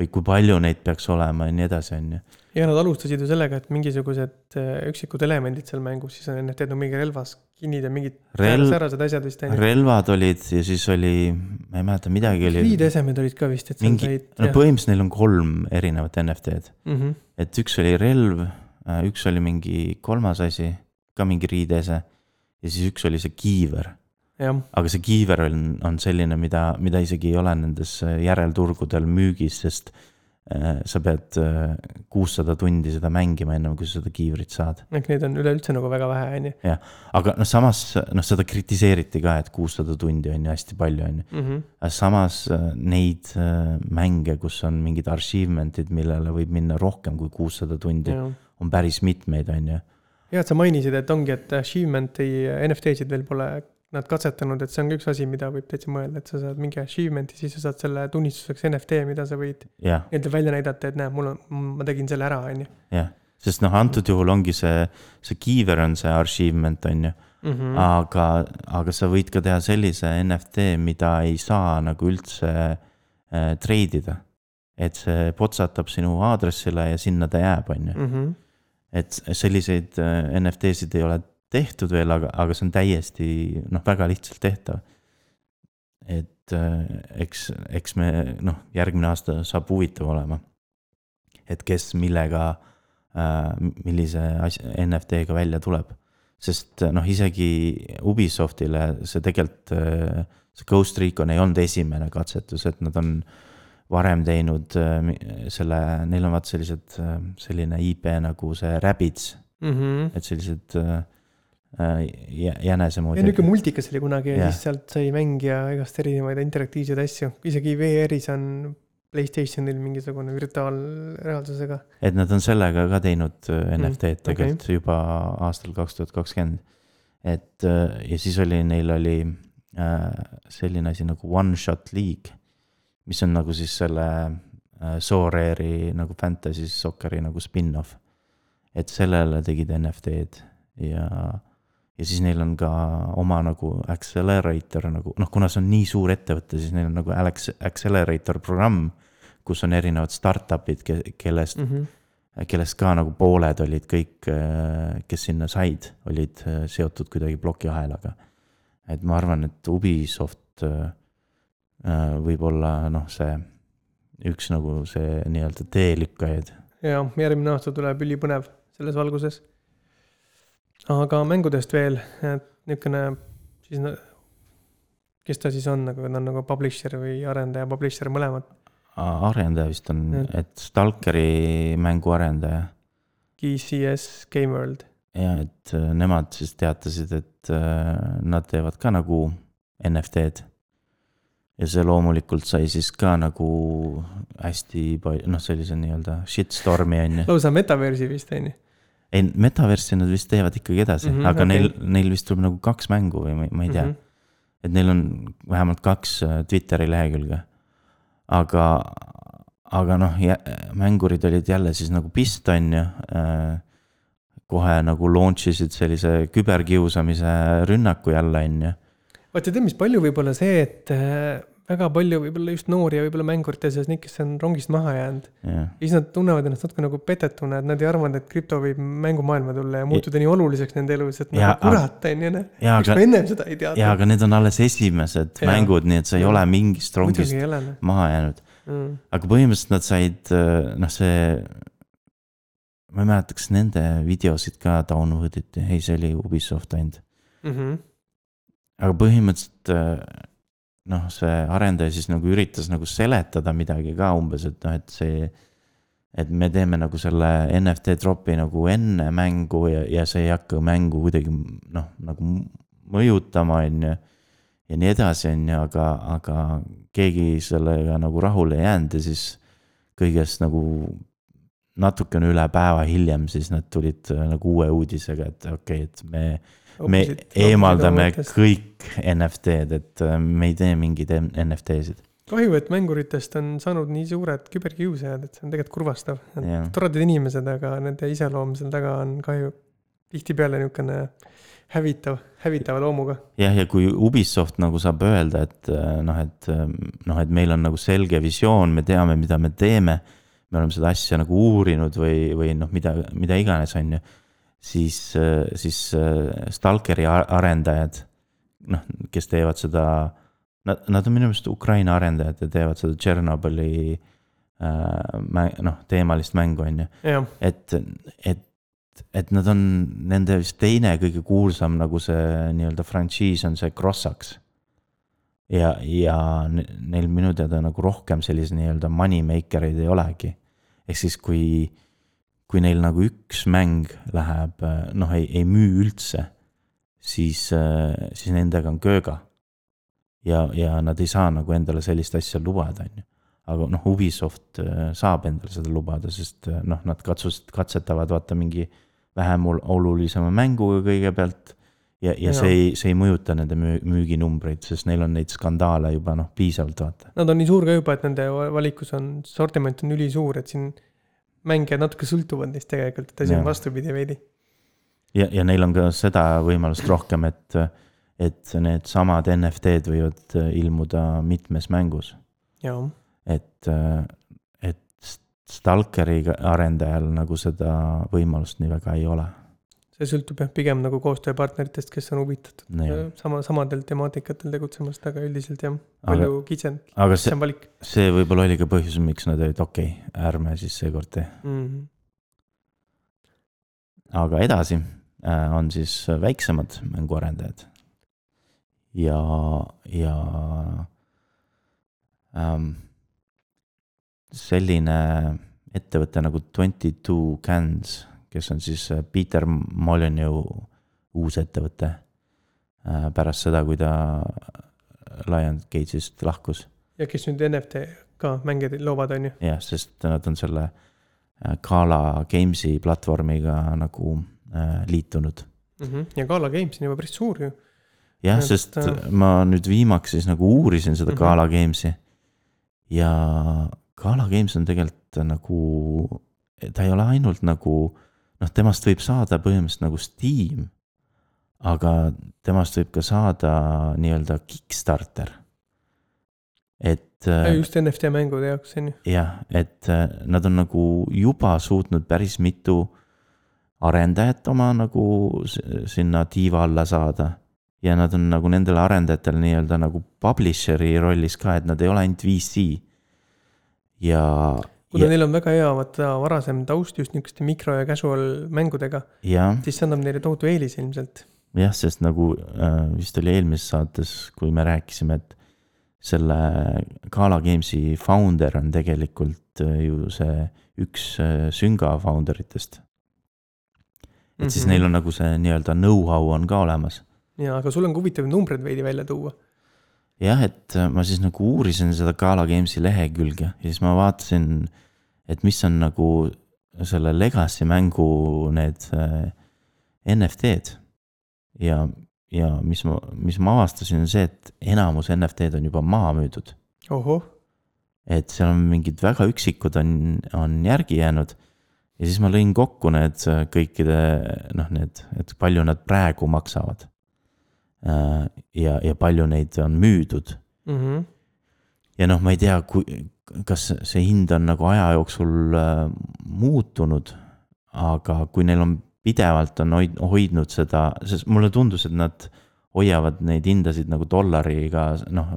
või kui palju neid peaks olema ja nii edasi, on ju. ja nad alustasid ju sellega, et mingisugused äh, üksikud elemendid seal mängus, siis on NFT-d on mingi relvas kinnid ja mingid Relv- säärased asjad vist relvad olid ja siis oli, ma ei mäleta, midagi oli. riideesemed olid ka vist, et mingi, said. no põhimõtteliselt neil on kolm erinevat NFT-d, mm. -hmm. et üks oli relv, üks oli mingi kolmas asi, ka mingi riideese ja siis üks oli see kiiver aga see kiiver on, on selline, mida, mida isegi ei ole nendes järelturgudel müügis, sest äh, sa pead kuussada tundi seda mängima, ennem kui sa seda kiivrit saad. ehk neid on üleüldse nagu väga vähe, on ju. aga noh, samas noh, seda kritiseeriti ka, et kuussada tundi on ju hästi palju, on ju. Mhm. aga samas äh, neid äh, mänge, kus on mingid achievement'id, millele võib minna rohkem kui kuussada tundi, on päris mitmeid, on ju. et sa mainisid, et ongi, et achievement'i NFT-sid veel pole nad katsetanud, et see on ka üks asi, mida võib täitsa mõelda, et sa saad mingi achievement'i, siis sa saad selle tunnistuseks NFT, mida sa võid jah, nii-öelda välja näidata, et näe, mul on, ma tegin selle ära, on ju. jah, sest noh, antud juhul ongi see, see kiiver on see achievement, on ju Mhm. aga, aga sa võid ka teha sellise NFT, mida ei saa nagu üldse äh, treidida. et see potsatab sinu aadressile ja sinna ta jääb, on ju. Mhm. et selliseid äh, NFT-sid ei ole tehtud veel, aga, aga see on täiesti noh, väga lihtsalt tehtav. et äh, eks, eks me noh, järgmine aasta saab huvitav olema. et kes millega äh,, millise asja, NFT-ga välja tuleb. sest noh, isegi Ubisoftile see tegelikult äh,, see Ghost Recon ei olnud esimene katsetus, et nad on varem teinud selle, neil on vaata sellised, selline IP nagu see Rabbids mm. -hmm. et sellised äh jänese moodi. ja niisugune multikas oli kunagi ja Jah. siis sealt sai mängija igast erinevaid interaktiivseid asju, isegi VR-is on Playstationil mingisugune virtuaalreaalsusega. et nad on sellega ka teinud äh, NFT-d okei. tegelikult juba aastal kaks tuhat kakskümmend. et äh, ja siis oli, neil oli äh, selline asi nagu One Shot League, mis on nagu siis selle Sorare'i nagu fantasy socceri nagu spin-off. et sellele tegid NFT-d ja, ja siis neil on ka oma nagu accelerator nagu noh, kuna see on nii suur ettevõte, siis neil on nagu Alex, accelerator programm, kus on erinevad startup'id, kellest Mm -hmm. kellest ka nagu pooled olid kõik, kes sinna said, olid äh, seotud kuidagi plokiahelaga. et ma arvan, et Ubisoft äh, äh, võib olla noh, see üks nagu see nii-öelda teelükkajaid. ja järgmine aasta tuleb ülipõnev selles valguses. Aga mängudest veel, et niisugune siis, na- kes ta siis on nagu, ta on nagu publisher või arendaja, publisher mõlemad. arendaja vist on, et Stalkeri mängu arendaja GCS Game World. ja et äh, nemad siis teatasid, et äh, nad teevad ka nagu NFT-d. ja see loomulikult sai siis ka nagu hästi palju, noh, sellise nii-öelda shitstorm'i on ju. lausa metaversi vist on ju. Ei, metaversi nad vist teevad ikkagi edasi mm, -hmm, aga okay. neil, neil vist tuleb nagu kaks mängu või ma, ma ei tea mm, -hmm. et neil on vähemalt kaks äh, Twitteri lehekülge. aga, aga noh, mängurid olid jälle siis nagu pist, on ju äh, kohe nagu launch isid sellise küberkiusamise rünnaku jälle, on ju. vaata, tead, mis palju võib-olla see, et äh, väga palju võib-olla just noori ja võib-olla mängurite seas neid, kes on rongist maha jäänud. jah, ja siis nad tunnevad ennast natuke nagu petetuna, et nad ei arvanud, et krüpto võib mängumaailma tulla ja muutuda nii oluliseks nende elus, et Ja, nagu kurat, on ju, noh. Miks ma ennem seda ei teadnud? jaa, aga need on alles esimesed ja. mängud, nii et sa ei Jah. ole mingist rongist ole, noh maha jäänud. mm.. aga põhimõtteliselt nad said, noh, see. ma ei mäleta, kas nende videosid ka download iti, ei, see oli Ubisoft ainult. Mm -hmm. aga põhimõtteliselt noh, see arendaja siis nagu üritas nagu seletada midagi ka umbes, et noh, et see. et me teeme nagu selle NFT drop'i nagu enne mängu ja, ja see ei hakka mängu kuidagi noh, nagu mõjutama, on ju. ja nii edasi, on ju, aga, aga keegi sellega nagu rahule ei jäänud ja siis kõigest nagu natukene üle päeva hiljem, siis nad tulid äh, nagu uue uudisega, et okei okay,, et me me eemaldame kõik NFT-d, et äh, me ei tee mingeid NFT-sid. kahju, et mänguritest on saanud nii suured küberkiusajad, et see on tegelikult kurvastav. Toredad inimesed, aga nende iseloom seal taga on kahju tihtipeale niisugune hävitav, hävitava loomuga. jah, ja kui Ubisoft nagu saab öelda, et äh, noh, et äh, noh, et meil on nagu selge visioon, me teame, mida me teeme. me oleme seda asja nagu uurinud või, või noh, mida, mida iganes, on ju. Siis, siis äh, Stalkeri arendajad, noh, kes teevad seda. Nad, nad on minu meelest Ukraina arendajad ja teevad seda Tšernobõli äh, noh, teemalist mängu, on ju et, et, et nad on nende vist teine kõige kuulsam nagu see nii-öelda frantsiis on see Crossax. ja, ja ne- neil minu teada nagu rohkem selliseid nii-öelda moneymaker eid ei olegi. ehk siis, kui, kui neil nagu üks mäng läheb, noh, ei, ei müü üldse, siis, siis nendega on kööga. ja, ja nad ei saa nagu endale sellist asja lubada, on ju aga noh, Ubisoft äh, saab endale seda lubada, sest noh, nad katsus-, katsetavad vaata mingi vähem ol- olulisema mänguga kõigepealt. ja, ja see ei, see ei mõjuta nende müü-, müüginumbreid, sest neil on neid skandaale juba noh, piisavalt vaata. nad on nii suur ka juba, et nende valikus on, sortiment on ülisuur, et siin mängijad natuke sõltuvad neist tegelikult, et asi on vastupidi veidi. ja, ja neil on ka seda võimalust rohkem, et, et needsamad NFT-d võivad äh, ilmuda mitmes mängus. et, et Stalkeri arendajal nagu seda võimalust nii väga ei ole. See sõltub jah, pigem nagu koostööpartneritest, kes on huvitatud jah. sama, samadel temaatikatel tegutsemast, aga üldiselt jah, palju see, kitsam valik see võib-olla oli ka põhjus, miks nad olid okei okay,, ärme siis seekord tee. mm. -hmm. aga edasi äh, on siis väiksemad mänguarendajad. ja, ja ähm, selline ettevõte nagu Twenty Two Cans, kes on siis äh, Peter Molyneux uus ettevõte äh, pärast seda, kui ta Liongate'ist lahkus. ja kes nüüd NFT ka mänge loovad, on ju. jah, sest nad on selle äh, Gala Games'i platvormiga nagu äh, liitunud. ja Gala Games on juba päris suur ju. jah, sest äh, ma nüüd viimaks siis nagu uurisin seda Mhm. Gala Games'i. ja Gala Games on tegelikult nagu, ta ei ole ainult nagu noh, temast võib saada põhimõtteliselt nagu Steam. aga temast võib ka saada nii-öelda Kickstarter. et äh, just NFT mängude jaoks on ju. jah, et äh, nad on nagu juba suutnud päris mitu arendajat oma nagu sinna tiiva alla saada. ja nad on nagu nendele arendajatele nii-öelda nagu publisher'i rollis ka, et nad ei ole ainult VC. ja, kuna ja, neil on väga hea vaata varasem taust just niisuguste mikro ja casual mängudega, ja siis see annab neile tohutu eelise ilmselt. jah, sest nagu äh, vist oli eelmises saates, kui me rääkisime, et selle Gala Games'i founder on tegelikult äh, ju see üks äh, Sünga founder itest. et siis neil on nagu see nii-öelda know-how on ka olemas. jaa, aga sul on ka huvitav numbreid veidi välja tuua. jah, et äh, ma siis nagu uurisin seda Gala Games'i lehekülge ja siis ma vaatasin, et mis on nagu selle Legacy mängu need äh, NFT-d. ja, ja mis ma, mis ma avastasin, on see, et enamus NFT-d on juba maha müüdud. et seal on mingid väga üksikud on, on järgi jäänud. ja siis ma lõin kokku need äh, kõikide noh, need, et palju nad praegu maksavad. ja, ja palju neid on müüdud Mhm. ja noh, ma ei tea, kui, kas see hind on nagu aja jooksul äh, muutunud. aga kui neil on pidevalt on hoid-, hoidnud seda, sest mulle tundus, et nad hoiavad neid hindasid nagu dollariga noh,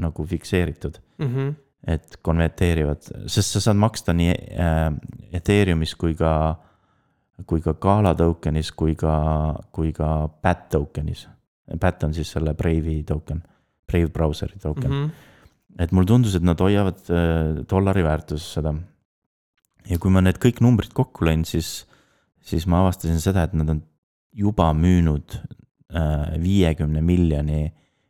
nagu fikseeritud. Mhm. et konverteerivad, sest sa saad maksta nii äh, Ethereumis kui ka, kui ka Gala token'is kui ka, kui ka BAT token'is. BAT on siis selle Brave'i token, Brave brauseri token mm. Mhm. et mulle tundus, et nad hoiavad äh, dollari väärtuses seda. ja kui ma need kõik numbrid kokku lõin, siis, siis ma avastasin seda, et nad on juba müünud viiekümne miljoni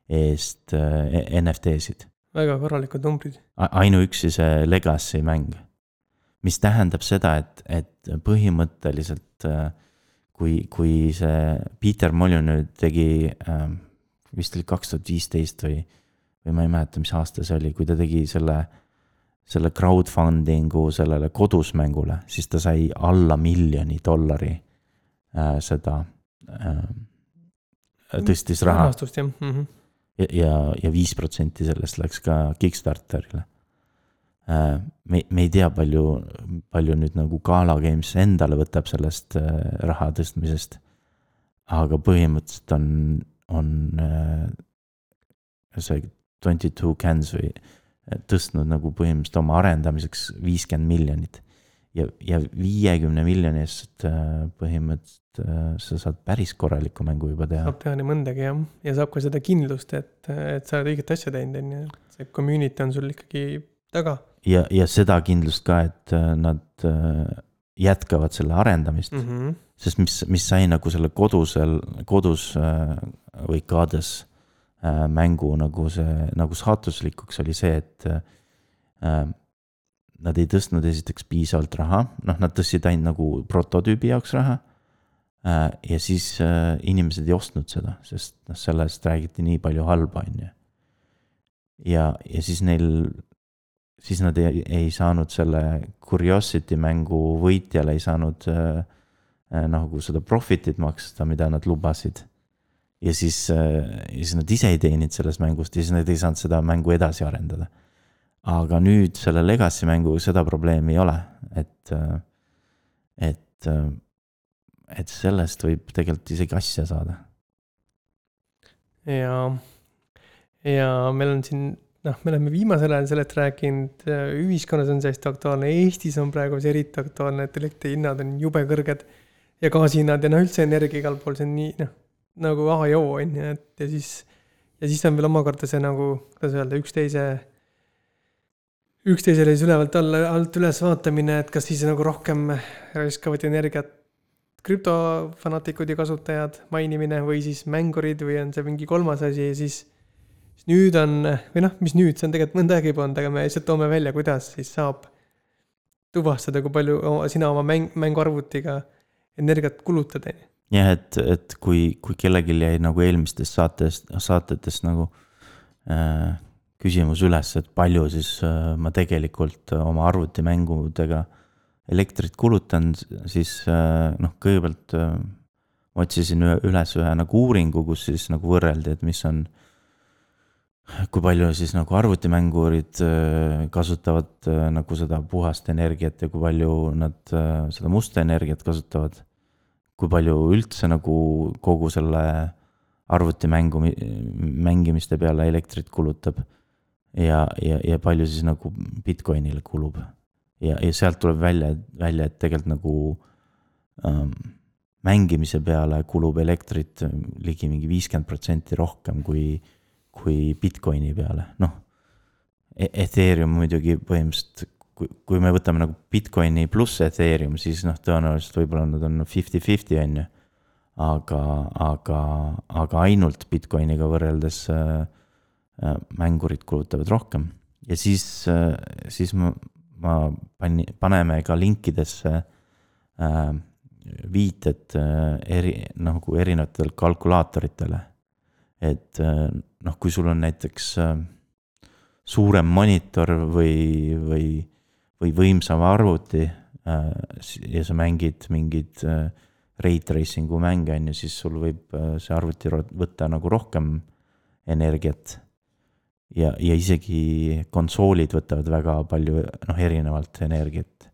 eest äh, NFT-sid. väga korralikud numbrid. Ainuüksi see Legacy mäng. mis tähendab seda, et, et põhimõtteliselt äh, kui, kui see Peter Molyneux tegi äh,, vist oli kaks tuhat viisteist või, või ma ei mäleta, mis aasta see oli, kui ta tegi selle, selle crowdfunding'u sellele kodusmängule, siis ta sai alla miljoni dollari äh, seda äh,, tõstis raha rahastust jah mm. -hmm. ja, ja, ja viis protsenti sellest läks ka Kickstarterile. me, me ei tea, palju, palju nüüd nagu Gala Games endale võtab sellest äh, raha tõstmisest. aga põhimõtteliselt on, on äh, see Twenty Two Cans või äh, tõstnud nagu põhimõtteliselt oma arendamiseks viiskümmend miljonit. ja, ja viiekümne miljoni eest äh, põhimõtteliselt äh, sa saad päris korraliku mängu juba teha. saab teha nii mõndagi jah, ja saab ka seda kindlust, et, et sa oled õiget asja teinud, on ju, see community on sul ikkagi taga ja, ja seda kindlust ka, et äh, nad äh, jätkavad selle arendamist mm, mm. -hmm. sest mis, mis sai nagu selle kodusel, kodus äh, või kades äh, mängu nagu see, nagu saatuslikuks oli see, et äh, nad ei tõstnud esiteks piisavalt raha, noh, nad tõstsid ainult nagu prototüübi jaoks raha äh,. ja siis äh, inimesed ei ostnud seda, sest noh, sellest räägiti nii palju halba, on ju. ja, ja siis neil siis nad ei, ei saanud selle Curiosity mängu võitjale ei saanud äh, äh, nagu seda profit'it maksta, mida nad lubasid. ja siis äh,, ja siis nad ise ei teeninud sellest mängust ja siis nad ei saanud seda mängu edasi arendada. aga nüüd selle Legacy mänguga seda probleemi ei ole, et äh,, et äh, et sellest võib tegelikult isegi asja saada. ja, ja meil on siin, noh, me oleme viimasel ajal sellest rääkinud, ühiskonnas on see hästi aktuaalne, Eestis on praegu see eriti aktuaalne, et elektrihinnad on jube kõrged. ja gaasihinnad ja noh, üldse energia igal pool, see on nii, noh, nagu A ja O on ju, et ja siis, ja siis on veel omakorda see nagu, kuidas öelda, üksteise üksteisele siis ülevalt alla, alt üles vaatamine, et kas siis nagu rohkem raiskavad energiat krüptofanaatikud ja kasutajad mainimine või siis mängurid või on see mingi kolmas asi ja siis. Siis nüüd on, või noh, mis nüüd, see on tegelikult mõnda aega juba olnud, aga me lihtsalt toome välja, kuidas siis saab tuvastada, kui palju sina oma mäng, mänguarvutiga energiat kulutad, on ju. jah, et, et kui, kui kellelgi jäi nagu eelmistest saatest, saatetest nagu äh, küsimus üles, et palju siis äh, ma tegelikult oma arvutimängudega äh, elektrit kulutan, siis äh, noh, kõigepealt äh, otsisin üles ühe nagu uuringu, kus siis nagu võrreldi, et mis on, kui palju siis nagu arvutimängurid äh, kasutavad nagu seda puhast energiat ja kui palju nad seda musta energiat kasutavad. kui palju üldse nagu kogu selle arvutimängu, mängimiste peale elektrit kulutab. ja, ja, ja palju siis nagu Bitcoinile kulub ja, ja sealt tuleb välja, välja, et tegelikult nagu ähm, mängimise peale kulub elektrit ligi mingi viiskümmend protsenti rohkem kui, kui Bitcoini peale, noh. E-, Ethereum muidugi põhimõtteliselt, kui, kui me võtame nagu Bitcoini pluss Ethereum, siis noh, tõenäoliselt võib-olla nad on fifty-fifty on ju. aga, aga, aga ainult Bitcoiniga võrreldes äh, äh, mängurid kulutavad rohkem ja siis äh,, siis ma ma pani, paneme ka linkidesse äh, viited äh, eri, nagu erinevatele kalkulaatoritele. Et äh, noh, kui sul on näiteks äh, suurem monitor või, või, või võimsam arvuti äh, ja sa mängid mingeid äh, ray tracing'u mänge, on ju, siis sul võib äh, see arvuti võtta nagu rohkem energiat ja, ja isegi konsoolid võtavad väga palju noh, erinevalt energiat.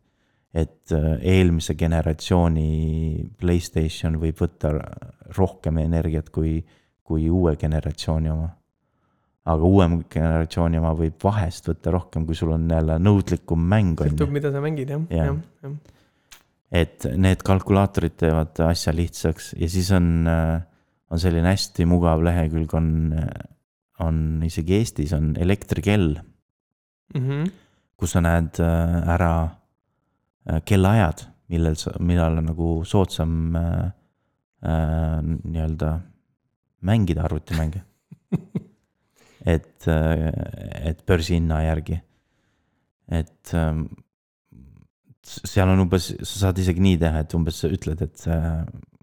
et äh, eelmise generatsiooni Playstation võib võtta rohkem energiat kui, kui uue generatsiooni oma. aga uuem generatsiooni oma võib vahest võtta rohkem, kui sul on jälle nõudlikum mäng. sõltub, mida sa mängid jah ja., jah, jah. et need kalkulaatorid teevad asja lihtsaks ja siis on, äh, on selline hästi mugav lehekülg on on isegi Eestis on elektrikell mm. -hmm. kus sa näed äh, ära äh, kellaajad, millal sa, millal on nagu soodsam äh, äh, nii-öelda mängida arvutimänge et, et börsihinna järgi. et ähm, seal on umbes, sa saad isegi nii teha, et umbes sa ütled, et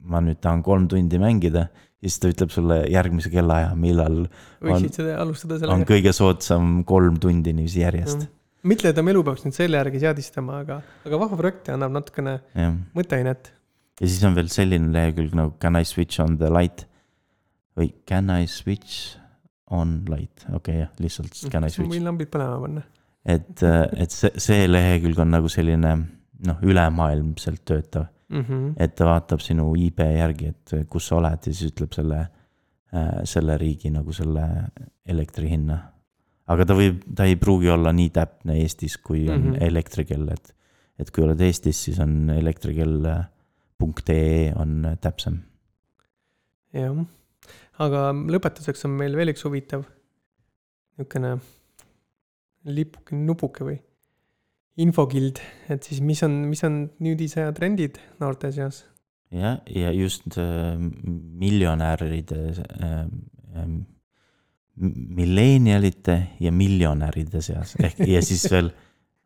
ma nüüd tahan kolm tundi mängida ja siis ta ütleb sulle järgmise kellaaja, millal. võiksid seda alustada sellega. on kõige soodsam kolm tundi niiviisi järjest. mitte, et oma elu peaks nüüd selle järgi seadistama, aga, aga vahva projekt ja annab natukene mõtteainet. ja siis on veel selline lehekülg nagu can I switch on the light või can I switch on light, okei okay, jah, lihtsalt can I switch. võin lambid põlema panna. et, et see, see lehekülg on nagu selline noh, ülemaailmselt töötav mm. -hmm. et ta vaatab sinu IP järgi, et kus sa oled ja siis ütleb selle, äh, selle riigi nagu selle elektri hinna. aga ta võib, ta ei pruugi olla nii täpne Eestis, kui on mm -hmm. elektrikell, et, et kui oled Eestis, siis on elektrikell.ee on täpsem. jah, aga lõpetuseks on meil veel üks huvitav niisugune lipuke, nupuke või infokild, et siis mis on, mis on nüüdisaja trendid noorte seas? jah, ja just äh, miljonäride äh, äh, millenialite ja miljonäride seas ehk ja siis veel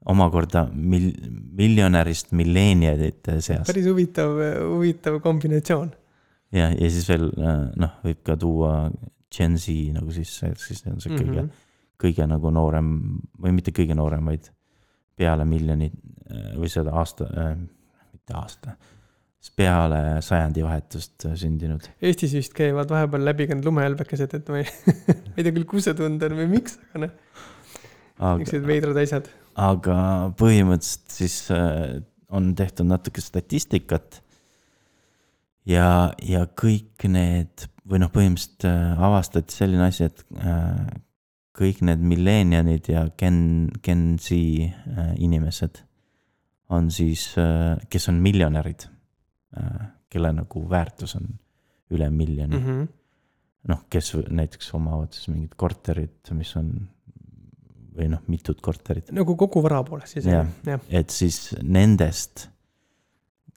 omakorda mil-, miljonärist millenialite seas. päris huvitav, huvitav kombinatsioon. Ja, ja siis veel äh, noh, võib ka tuua Gen Z nagu sisse, et siis on see kõige mm, -hmm. kõige nagu noorem või mitte kõige noorem, vaid peale miljonit äh, või seda aasta äh,, mitte aasta, peale sajandivahetust äh, sündinud. Eestis vist käivad vahepeal läbi ka need lumehelbekesed, et ma ei ma ei tea küll, kus see tunda on või miks, aga noh. niisugused veidrad asjad. aga põhimõtteliselt siis äh, on tehtud natuke statistikat. ja, ja kõik need või noh, põhimõtteliselt äh, avastati selline asi, et äh, kõik need millennialid ja Gen, Gen Z äh, inimesed on siis kes on miljonärid kelle nagu väärtus on üle miljoni mm. mm. -hmm. noh, kes näiteks omavad siis mingit korterit, mis on või noh, mitut korterit, nagu kogu vara poolest siis jah, et siis nendest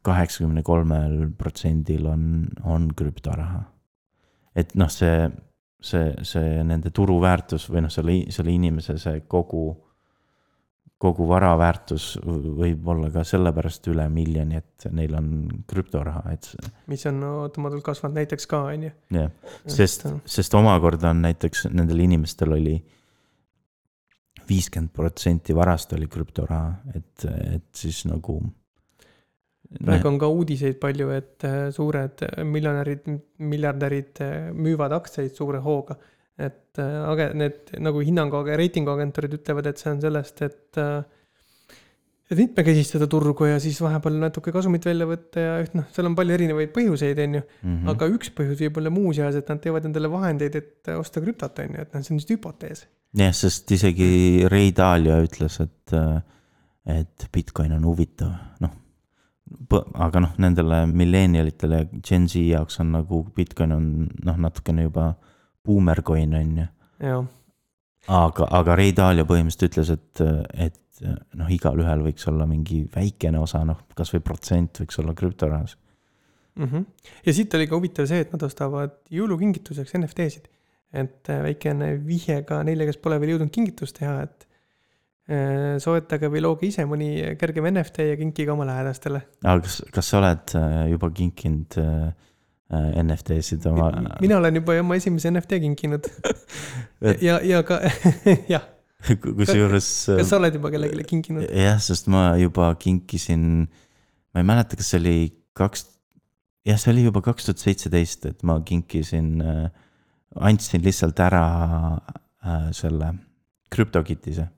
kaheksakümne kolmel protsendil on, on krüptoraha. et noh, see, see, see nende turuväärtus või noh, selle, selle inimese see kogu, kogu vara väärtus võib olla ka sellepärast üle miljoni, et neil on krüptoraha, et mis on ootamatult kasvanud näiteks ka, on ju. jah, sest, sest omakorda on näiteks nendel inimestel oli viiskümmend protsenti varast oli krüptoraha, et, et siis nagu. Praegu on ka uudiseid palju, et äh, suured miljonärid, miljardärid äh, müüvad aktsiaid suure hooga. et äh, age-, need nagu hinnangu, reitinguagentuurid ütlevad, et see on sellest, et äh, et mitmekesistada turgu ja siis vahepeal natuke kasumit välja võtta ja noh, seal on palju erinevaid põhjuseid, on ju. Mhm. aga üks põhjus võib olla muuseas, et nad teevad endale vahendeid, et osta krüptot, on ju, et noh, see on lihtsalt hüpotees. jah, sest isegi Ray Dalio ütles, et, et Bitcoin on huvitav, noh. Aga noh, nendele millennialitele ja Gen Z jaoks on nagu Bitcoin on noh, natukene juba boomer coin on ju. aga, aga Ray Dalio põhimõtteliselt ütles, et, et noh, igalühel võiks olla mingi väikene osa, noh, kasvõi protsent võiks olla krüptorahas. mm. -hmm. ja siit oli ka huvitav see, et nad ostavad jõulukingituseks NFT-sid. et äh, väikene vihje ka neile, kes pole veel jõudnud kingitust teha, et soetage või looge ise mõni kergem NFT ja kinkige oma lähedastele. aga kas, kas sa oled äh, juba kinkinud äh, äh, NFT-sid oma? mina olen juba oma esimese NFT kinkinud Et- ja, ja ka jah, kusjuures. kas sa oled juba kellelegi kinkinud? jah, sest ma juba kinkisin, ma ei mäleta, kas see oli kaks, jah, see oli juba kaks tuhat seitseteist, et ma kinkisin äh,, andsin lihtsalt ära äh, selle krüptokitise.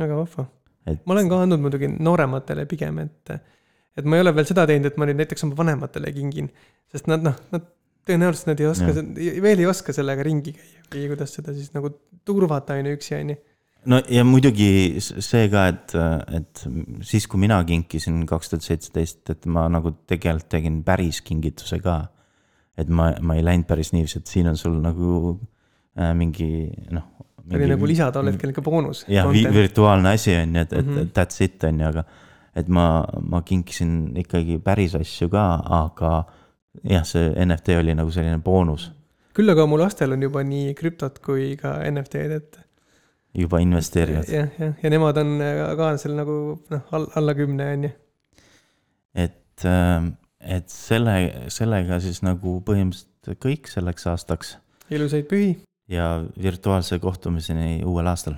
Väga vahva. et ma olen ka andnud muidugi noorematele pigem, et, et ma ei ole veel seda teinud, et ma nüüd näiteks oma vanematele kingin, sest nad noh, nad tõenäoliselt nad ei oska veel ei oska sellega ringi käia või kuidas seda siis nagu turvata ainuüksi, on ju. no ja muidugi see ka, et, et siis, kui mina kinkisin kaks tuhat seitseteist, et ma nagu tegelikult tegin päris kingituse ka. et ma, ma ei läinud päris niiviisi, et siin on sul nagu äh, mingi noh. See oli nagu lisa tol hetkel ikka boonus. jah, virtuaalne asi on ju, et, et mm -hmm. that's it on ju, aga et ma, ma kinkisin ikkagi päris asju ka, aga jah, see NFT oli nagu selline boonus, küll aga mu lastel on juba nii krüptot kui ka NFT-d, et juba investeerivad, jah, jah, ja nemad on ka seal nagu noh, alla kümne on ju. et, et selle, sellega siis nagu põhimõtteliselt kõik selleks aastaks ilusaid pühi ja virtuaalse kohtumiseni uuel aastal